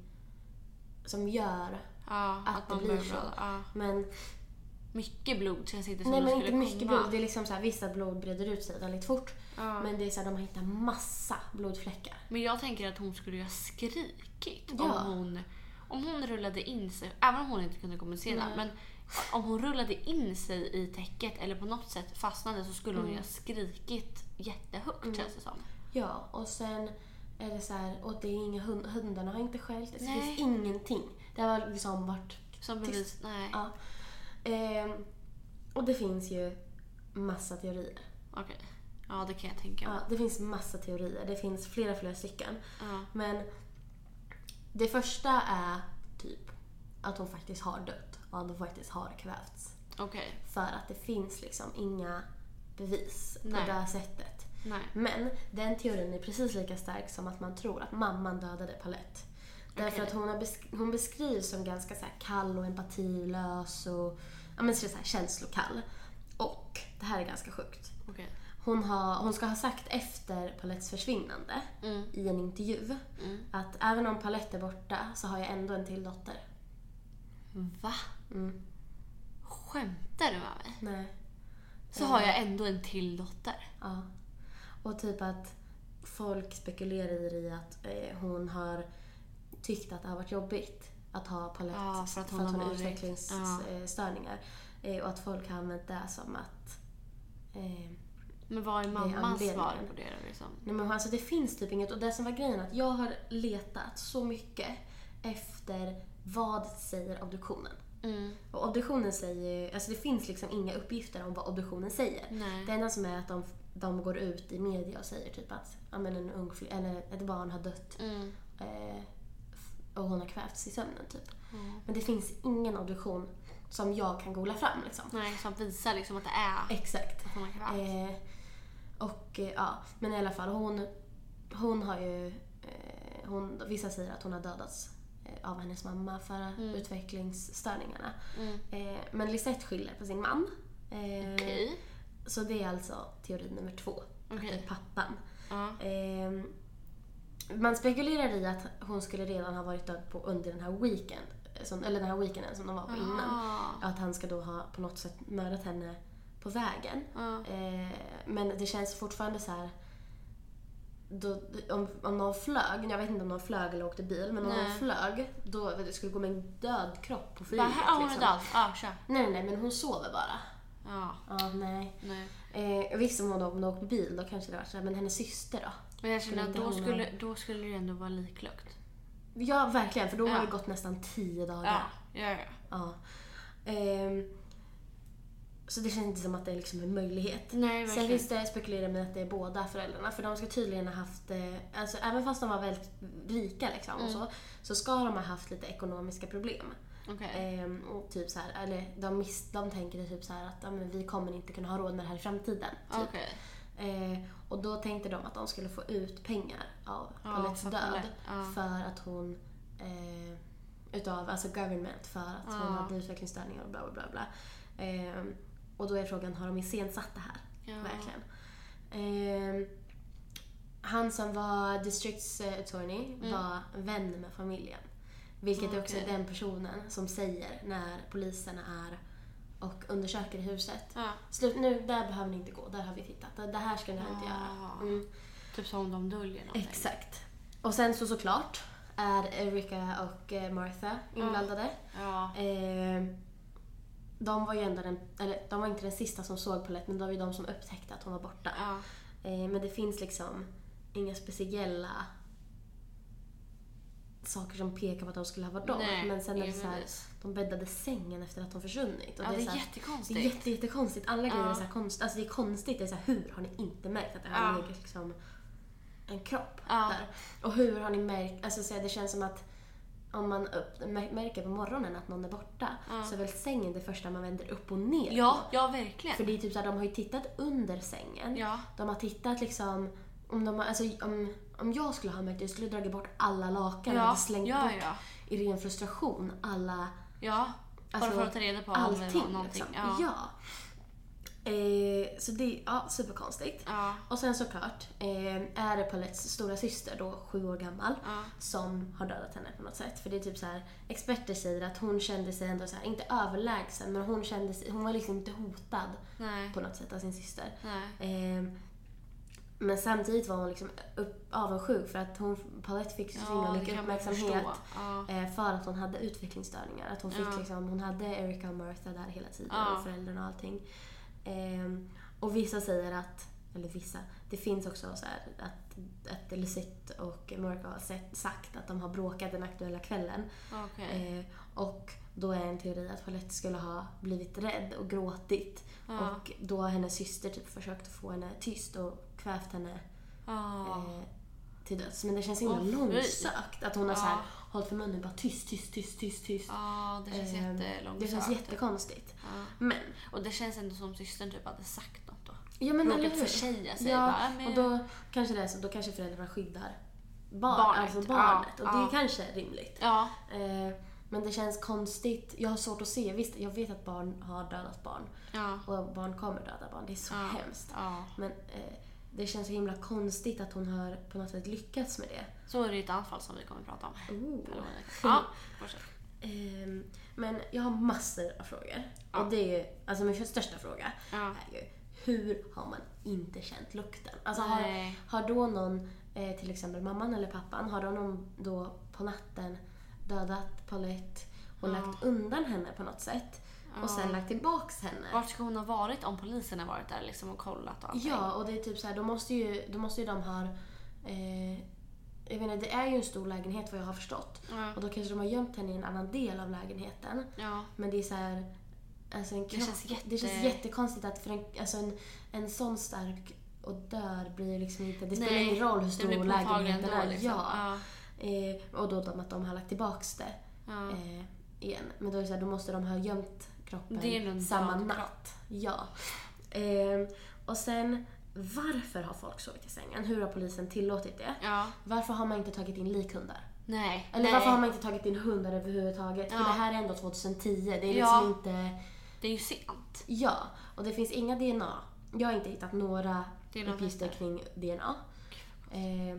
som gör ja, att det man blir så. Ja. Men, Mycket blod känns inte som nej det men inte mycket komma. blod. Det är liksom så här, visst att blod breder ut sig väldigt fort. Ja. Men det är så här, de har hittat massa blodfläckar. Men jag tänker att hon skulle ju ha skrikit Ja. om, hon, om hon rullade in sig, även om hon inte kunde kommunicera, Nej. men om hon rullade in sig i täcket eller på något sätt fastnade så skulle hon Mm. ju ha skrikit jättehögt känns det som. Ja, och sen är det så här, och det är inga hund, hundarna har inte skällt. Det finns ingenting. Det har liksom varit, Som bevis, nej. ja. Ehm, och det finns ju massa teorier. Okej. Ja, det kan jag tänka mig. Ja, det finns massa teorier. Det finns flera, flera stycken. Ja. Men det första är typ att hon faktiskt har dött och att hon faktiskt har kvävts. Okej. För att det finns liksom inga bevis på Nej. det här sättet. Nej. Men den teorin är precis lika stark som att man tror att mamman dödade Palette. Därför Okej. att hon, har besk- hon beskrivs som ganska så här kall och empatilös och ja, men så här känslokall. Och det här är ganska sjukt. Okej. Hon, har, hon ska ha sagt efter Palettes försvinnande Mm. i en intervju Mm. att även om Palette är borta så har jag ändå en till dotter. Va? Mm. Skämtar du med mig? Nej. Så har jag ändå en till dotter. Ja. Och typ att folk spekulerar i att eh, hon har tyckt att det har varit jobbigt att ha Palette Ja, för att hon har har varit- utvecklingsstörningar. Eh, och att folk har använt det som att... Eh, Men vad är mammans svar på det då, liksom? nej men alltså det finns typ inget. Och det som var grejen att jag har letat så mycket efter vad säger obduktionen. Mm. Och obduktionen säger alltså det finns liksom inga uppgifter om vad obduktionen säger. Nej. Det enda som är att de, de går ut i media och säger typ att ja, men en ung eller ett barn har dött Mm. eh, och hon har kvävts i sömnen typ. Mm. Men det finns ingen obduktion som jag kan googla fram liksom. Nej, som visar liksom att det är Exakt. att hon har kraft. Eh, och eh, ja, men i alla fall hon, hon har ju, eh, hon, vissa säger att hon har dödats eh, av hennes mamma för utvecklingsstörningarna. Mm. Eh, men Lisette skyller på sin man. Okej. Så det är alltså teori nummer två. Att det är pappan. Ja. Eh, man spekulerar i att hon skulle redan ha varit död på under den här weekend, som, eller den här weekenden som de var på innan. Ah. Att han ska då ha på något sätt mördat henne på vägen. Ja. Eh, men det känns fortfarande så här. Då, om, om någon flög, jag vet inte om någon flög eller åkte bil, men om Nej. någon flög då det skulle gå med en död kropp på flyget. ah, hon är liksom. död. Ja, kör. Nej, nej, men hon sover bara. Ja, Ja, nej. nej. Eh, visst om hon, om hon åkte bil då kanske det var så här, men hennes syster då? Men jag känner att då skulle, då skulle det ändå vara liklukt. Ja, verkligen, för då har Ja. det gått nästan tio dagar. Ja, ja, ja. Ja. Ehm, så det känns inte som att det är liksom en möjlighet. Nej, Sen finns det spekulerar med att det är båda föräldrarna. För de ska tydligen ha haft, eh, alltså även fast de var väldigt rika liksom och Mm. så, så ska de ha haft lite ekonomiska problem. Okej. Ehm, och typ så här, eller de, miss, de tänker typ så här att ja, vi kommer inte kunna ha råd med det här i framtiden. Typ. Okej. Eh, och då tänkte de att de skulle få ut pengar av Ja, Paulettes död ja. för att hon eh, utav alltså government för att hon Ja. hade utvecklingsstörningar och bla bla bla. bla. Eh, och då är frågan, har de iscensatt det här? Ja. Verkligen. Eh, han som var districts eh, attorney Mm. var vän med familjen. Vilket är också den personen som säger när poliserna är och undersöker i huset. Ja. Slut, nu, där behöver ni inte gå. Där har vi tittat. Det det här ska ni inte Ah. göra. Mm. Typ som de döljer någonting. Exakt. Och sen så såklart är Erika och eh, Martha inblandade. Ja. Eh, de var ju ändå den, eller de var inte den sista som såg Paulette men de var ju de som upptäckte att hon var borta. Ja. Eh, men det finns liksom inga speciella saker som pekar på att de skulle ha varit dem. Nej, men sen är det så här, de bäddade sängen efter att hon försvunnit. Och Ja, det är så här, jättekonstigt. Det är jätte, jättekonstigt. Alla grejer Ja. är så här konst, alltså det är konstigt. Det är så här, hur har ni inte märkt att det har Ja. legat liksom en kropp Ja. där? Och hur har ni märkt, alltså så här, det känns som att om man upp, mär- märker på morgonen att någon är borta Ja. så är väl sängen det första man vänder upp och ner Ja, på. ja verkligen. För det är typ så här, de har ju tittat under sängen. Ja. De har tittat liksom om, de, alltså, om, om jag skulle ha märkt det, jag skulle dragit bort alla lakan och Ja, hade slängt ja, bort ja. i ren frustration alla Ja, bara Alltså, för att ta reda på om allting. någonting. Liksom. Ja. Eh, så det är ja, superkonstigt. Ja. Och sen såklart eh, är det Paulettes stora syster då sju år gammal Ja. som har dödat henne på något sätt. För det är typ så här, experter säger att hon kände sig ändå så här, inte överlägsen, men hon kände sig, hon var liksom inte hotad Nej. på något sätt av sin syster. Eh, men samtidigt var hon liksom upp, avundsjuk för att hon, Paulette fick så himla det mycket man uppmärksamhet. Ja. eh, för att hon hade utvecklingsstörningar. Att hon, fick Ja. liksom, hon hade Erika och Martha där hela tiden Ja. och föräldrarna och allting. Ehm, och vissa säger att, eller vissa, det finns också så här att, att Lisette och Martha har sett, sagt att de har bråkat den aktuella kvällen. Okej. Eh, och då är en teori att Paulette skulle ha blivit rädd och gråtit. Ja. Och då har hennes syster typ försökt få henne tyst och kvävt henne Ja. eh, till döds. Men det känns himla fy. långsökt att hon har så här, hållit för munnen bara tyst, tyst, tyst, tyst, tyst. Ja, det känns Ehm, jättelångsökt. Det känns jättekonstigt. Men, Och det känns ändå som systern typ hade sagt något då. ja men Råkat försäga sig. Ja, bara, men... och då kanske det är så, då kanske föräldrarna skyddar barn, Barnet, alltså barnet. och det är kanske rimligt. Ja. Eh, men det känns konstigt. Jag har svårt att se. Visst, jag vet att barn har dödat barn. Ja. Och barn kommer döda barn. Det är så Ja. hemskt. Ja. Men eh, det känns så himla konstigt att hon har på något sätt lyckats med det. Så är det ett annat fall som vi kommer att prata om. Oh. Ja, fortsätt. Ehm, men jag har massor av frågor. Ja. Och det är ju, alltså min största fråga Ja. är ju hur har man inte känt lukten? Alltså har, har då någon, eh, till exempel mamman eller pappan, har då någon då på natten dödat Paulette och Ja. lagt undan henne på något sätt och sen lagt tillbaks henne? Vart ska hon ha varit om polisen har varit där liksom och kollat och? Ja, och det är typ så här, då måste ju, då måste ju de ha... Eh, jag menar, det är ju en stor lägenhet vad jag har förstått. Ja. Och då kanske de har gömt henne i en annan del av lägenheten. Ja. Men det är så här, alltså en kropp, känns jätte- det känns jättekonstigt att för en, alltså en, en sån stark och dör blir liksom inte... Det spelar ingen roll hur det stor lägenheten ändå, är. liksom. Ja. Ja. Eh, och då de, att de har lagt tillbaks det Ja. eh, igen. Men då är det så här, då måste de ha gömt kroppen samma natt. Ja. Ehm, och sen, varför har folk sovit i sängen? Hur har polisen tillåtit det? Ja. Varför har man inte tagit in likhundar? Nej. Eller nej. varför har man inte tagit in hundar överhuvudtaget? För Ja. det här är ändå 2010. Det är liksom Ja. inte... Det är ju sent. Ja, och det finns inga DNA. Jag har inte hittat några DNA uppgifter kring DNA. Eh,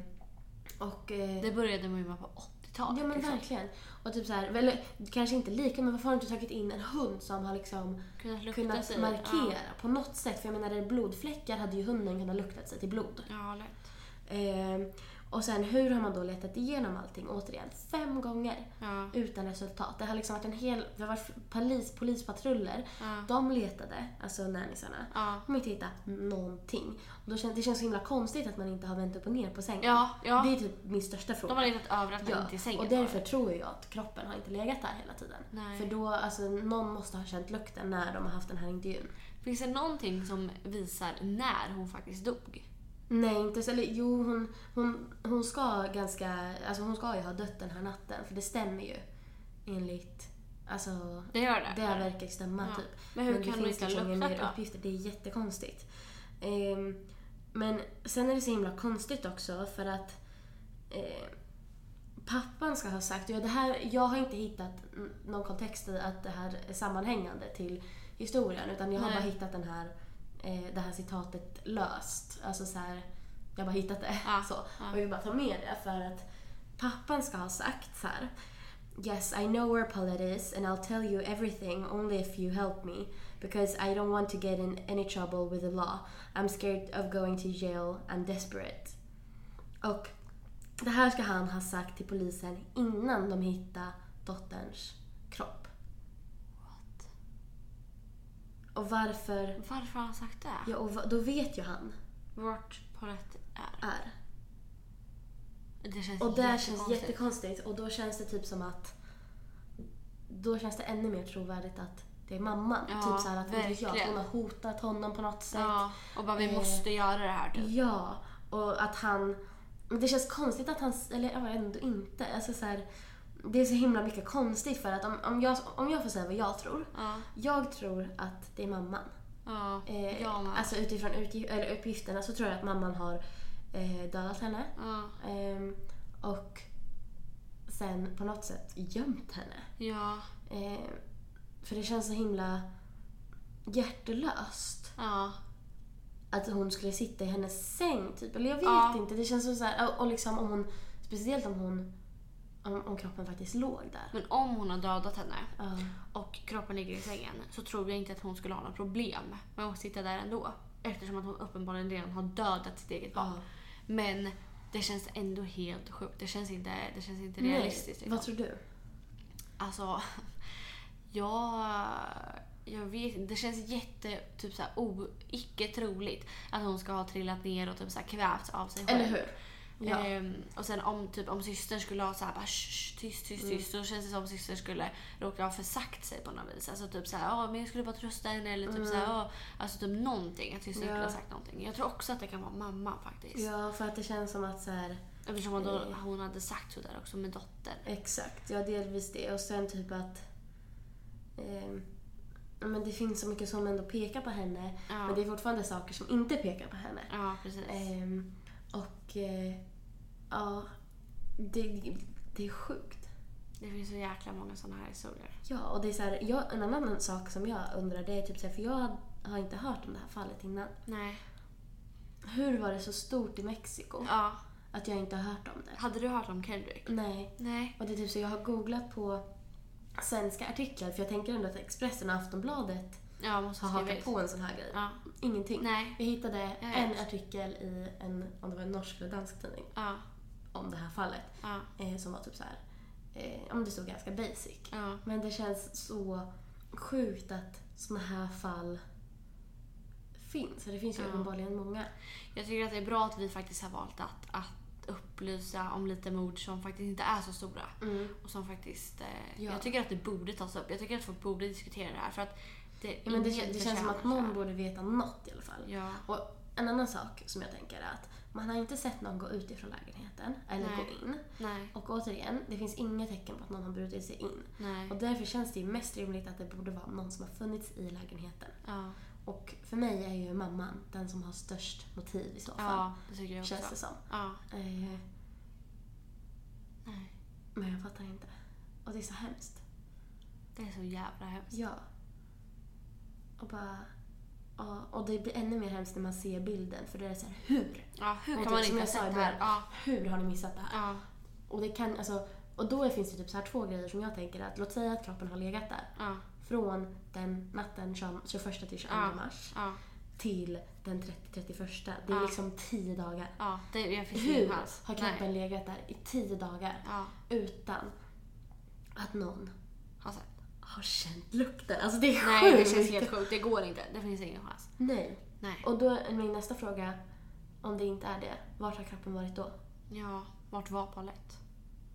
och... Eh, Det började man ju med på 80-talet. ja men liksom. verkligen. Och typ så här, eller kanske inte lika, men varför har du inte tagit in en hund som har liksom Kunnat kunnat markera på något sätt? För jag menar, blodfläckar hade ju hunden kunnat lukta sig till blod. Ja, ja lätt. Eh, och sen hur har man då letat igenom allting? Återigen, fem gånger. Ja. utan resultat. Det har liksom varit en hel... Det har varit polis, polispatruller. Ja. De letade, alltså nannisarna. Ja. De har inte hittat någonting. Och då känns, det känns så himla konstigt att man inte har vänt upp och ner på sängen. Ja, ja. Det är typ min största fråga. De har letat överallt ja. i sängen. Och därför tror jag att kroppen har inte legat där hela tiden. Nej. För då, alltså någon måste ha känt lukten när de har haft den här intervjun. Finns det någonting som visar när hon faktiskt dog? Nej, inte så. Eller jo, hon, hon, hon ska ganska... Alltså hon ska ju ha dött den här natten. För det stämmer ju. Enligt... Alltså... Det gör det? Det verkar stämma Ja. typ. Men hur det kan hon inte ha liksom luktat mer då? uppgifter. Det är jättekonstigt. Ehm, men sen är det så himla konstigt också för att eh, pappan ska ha sagt, ja, det här, jag har inte hittat någon kontext i att det här är sammanhängande till historien utan jag har Nej. bara hittat den här, eh, det här citatet löst. Alltså så här, jag bara hittat det. Ja, Så. ja. Och jag vill bara ta med det för att pappan ska ha sagt så här. Yes, I know where Paulette is and I'll tell you everything only if you help me because I don't want to get in any trouble with the law. I'm scared of going to jail. I'm desperate. Och det här ska han ha sagt till polisen innan de hittade dotterns kropp. What? Och varför? Varför har han sagt det? Ja, och va- då vet ju han Vart Paulette är. är. Det känns Och det känns jättekonstigt. jättekonstigt och då känns det typ som att då känns det ännu mer trovärdigt att det är mamman. Ja, typ så här att jag, hon har hotat honom på något sätt. Ja, och bara vi Eh, måste göra det här typ. Ja, och att han... Det känns konstigt att han... Eller ja, ändå inte. Alltså så här, det är så himla mycket konstigt för att om, om, jag, om jag får säga vad jag tror. Ja, Jag tror att det är mamman. ja, Eh, med. alltså utifrån utgi- eller uppgifterna så tror jag att mamman har eh, dödat henne. Ja, Ehm, och sen på något sätt gömt henne. ja, Ehm, för det känns så himla hjärtelöst. ja. Att hon skulle sitta i hennes säng typ. Eller jag vet Ja. inte. Det känns som så här, och- och liksom om hon, speciellt om hon, om, om kroppen faktiskt låg där. Men om hon har dödat henne Ja. och kroppen ligger i sängen så tror jag inte att hon skulle ha några problem med att sitta där ändå. Eftersom att hon uppenbarligen redan har dödat sitt eget barn. Ja. Men det känns ändå helt sjukt. Det känns inte, det känns inte Nej, realistiskt. liksom. vad tror du? Alltså, jag, jag vet. Det känns jätte, typ såhär, o, icke troligt att hon ska ha trillat ner och typ såhär kvävts av sig själv. Eller hur? Ja. Ehm, och sen om, typ, om systern skulle ha såhär bara "Shh, tyst, tyst, Mm. tyst. Då känns det som om systern skulle råka ha försagt sig på något vis. Alltså typ såhär, ja men jag skulle bara trösta henne eller typ såhär, ja. Alltså typ någonting. Att systern Mm. Ja. skulle ha sagt någonting. Jag tror också att det kan vara mamma faktiskt. ja, för att det känns som att så här, Eftersom hon, då, Eh. hon hade sagt sådär också med dottern. exakt, ja delvis det. Och sen typ att ja, men det finns så mycket som ändå pekar på henne. Ja. Men det är fortfarande saker som inte pekar på henne. Ja, precis. Ehm, och eh, ja, det, det är sjukt. Det finns så jäkla många sådana här historier. Ja, och det är så här, jag, en annan sak som jag undrar det är typ så här, för jag har, inte hört om det här fallet innan. Nej. Hur var det så stort i Mexiko Ja. att jag inte har hört om det? Hade du hört om Kendrick? Nej. Nej. Och det är typ så jag har googlat på svenska artiklar för jag tänker ändå att Expressen och Aftonbladet Ja, måste har hakat på en sån här grej. Ja. Ingenting. Nej. Jag hittade Jag en artikel i en, om det var en norsk eller dansk tidning, Ja. Om det här fallet. Ja. Eh, som var typ så här, eh, om det stod ganska basic. Ja. Men det känns så sjukt att såna här fall finns. Det finns ju Ja. uppenbarligen många. Jag tycker att det är bra att vi faktiskt har valt att, att upplysa om lite mord som faktiskt inte är så stora. Och som faktiskt... Eh, Ja. Jag tycker att det borde tas upp. Jag tycker att folk borde diskutera det här. För att det, Ja, men det, det känns som att någon borde veta något i alla fall. Ja. Och en annan sak som jag tänker är att man har inte sett någon gå ut ifrån lägenheten eller Nej. gå in. Nej. Och återigen, det finns inga tecken på att någon har brutit sig in. Nej. Och därför känns det ju mest rimligt att det borde vara någon som har funnits i lägenheten. Ja. Och för mig är ju mamman den som har störst motiv i så fall. ja, det tycker jag också. känns det som. Ja. Eh, Nej. men jag fattar inte. Och det är så hemskt. Det är så jävla hemskt. Ja. Och bara... Ja, och det blir ännu mer hemskt när man ser bilden. För då är det så här, hur? Ja, hur kan du, man inte ha sett det här? Ja. Hur har ni missat det här? Ja. Och det kan, alltså... Och då finns det typ så här två grejer som jag tänker att låt säga att kroppen har legat där. Ja. Från den natten 20 21 till 22 Ja. mars till den 30-31. Det är Ja. liksom 10 dagar. Ja. Det, jag finns Hur har Nej. kroppen legat där i 10 dagar utan att någon Har sett. Har känt lukten? Alltså det är Nej, det sjukt. känns helt sjukt. Det går inte. Det finns ingen chans. Nej. Nej. Och då är min nästa fråga, om det inte är det, vart har kroppen varit då? Ja, vart var Paulette?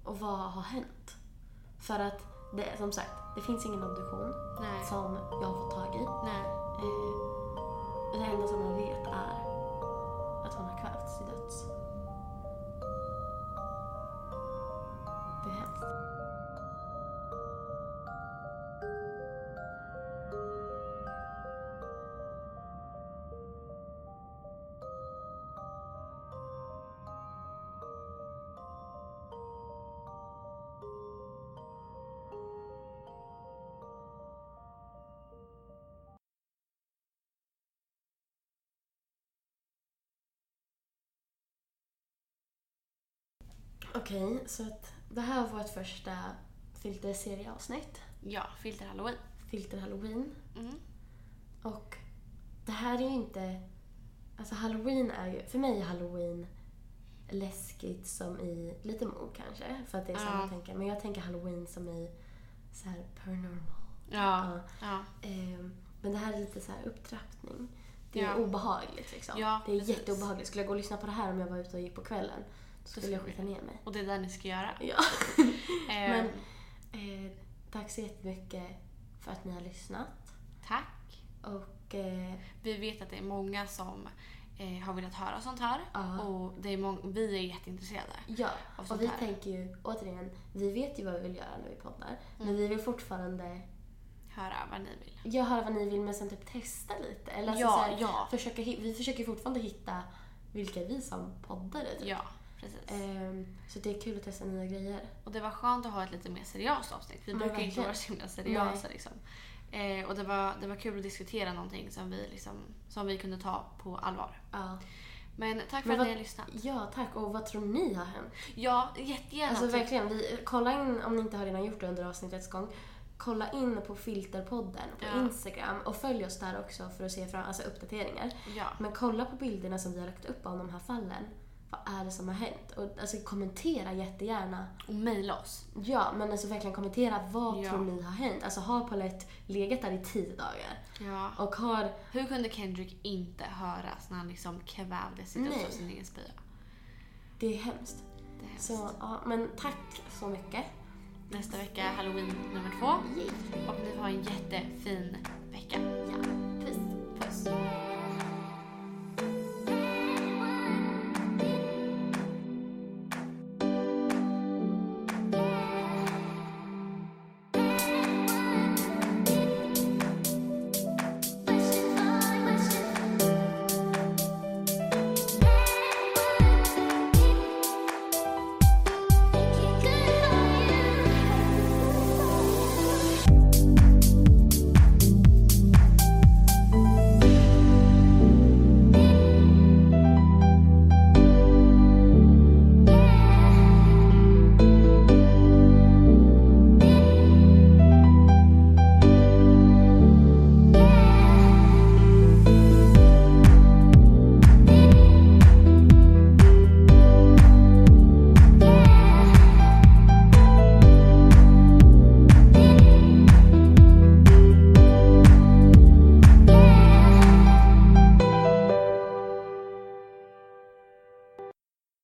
Och vad har hänt? För att, det, som sagt, det finns ingen obduktion Nej. som jag har fått tag i. Nej. Eh, det enda som man vet är Okej, så att det här var vårt första filterserieavsnitt. Ja, filter halloween. Filter halloween. Mm. Och det här är ju inte... Alltså halloween är ju... För mig är halloween läskigt som i lite mord kanske. För att det är så Ja. tänker. Men jag tänker halloween som i så här paranormal. Ja. Ja. Ehm, men det här är lite så här upptrappning. Det är Ja. obehagligt liksom. Ja, det är precis. jätteobehagligt. Skulle jag gå och lyssna på det här om jag var ute och gick på kvällen skulle jag skita ner mig. Och det är det ni ska göra. Ja. Ehm, Men eh, tack så jättemycket för att ni har lyssnat. Tack. Och eh, Vi vet att det är många som eh, har velat höra sånt här. Ja. Och det är vi är jätteintresserade. ja, Och och sånt vi här. tänker ju återigen, vi vet ju vad vi vill göra när vi poddar. Mm. Men vi vill fortfarande Höra vad ni vill. göra vad ni vill men sen typ testa lite. Eller alltså Ja, så här, ja. Försöka, vi försöker fortfarande hitta vilka vi som poddare typ. Ja, precis. Ehm, så det är kul att testa nya grejer. Och det var skönt att ha ett lite mer seriöst avsnitt. Vi brukar inte vara så himla seriösa liksom. Eh, och det var, det var kul att diskutera någonting som vi, liksom, som vi kunde ta på allvar. Ja. Men tack för Men att vad- ni har lyssnat. ja, tack. Och vad tror ni har hänt? Ja, jättegärna. Alltså verkligen, vi, kolla in om ni inte har redan gjort det under avsnittets gång. Kolla in på Filterpodden på Ja. Instagram och följ oss där också för att se fram, alltså uppdateringar. Ja. Men kolla på bilderna som vi har lagt upp av de här fallen. Vad är det som har hänt? Och alltså kommentera jättegärna. Och mejla oss. Ja, men alltså verkligen kommentera vad Ja. tror ni har hänt? Alltså har Paulette legat där i tio dagar? Ja. Och har... Hur kunde Kendrick inte höras när han liksom Nej. döds av sin egen spya? Det är hemskt. Det är hemskt. Så ja, men tack så mycket. Nästa vecka är halloween nummer två. Och ni får ha en jättefin vecka. Ja, puss. Puss.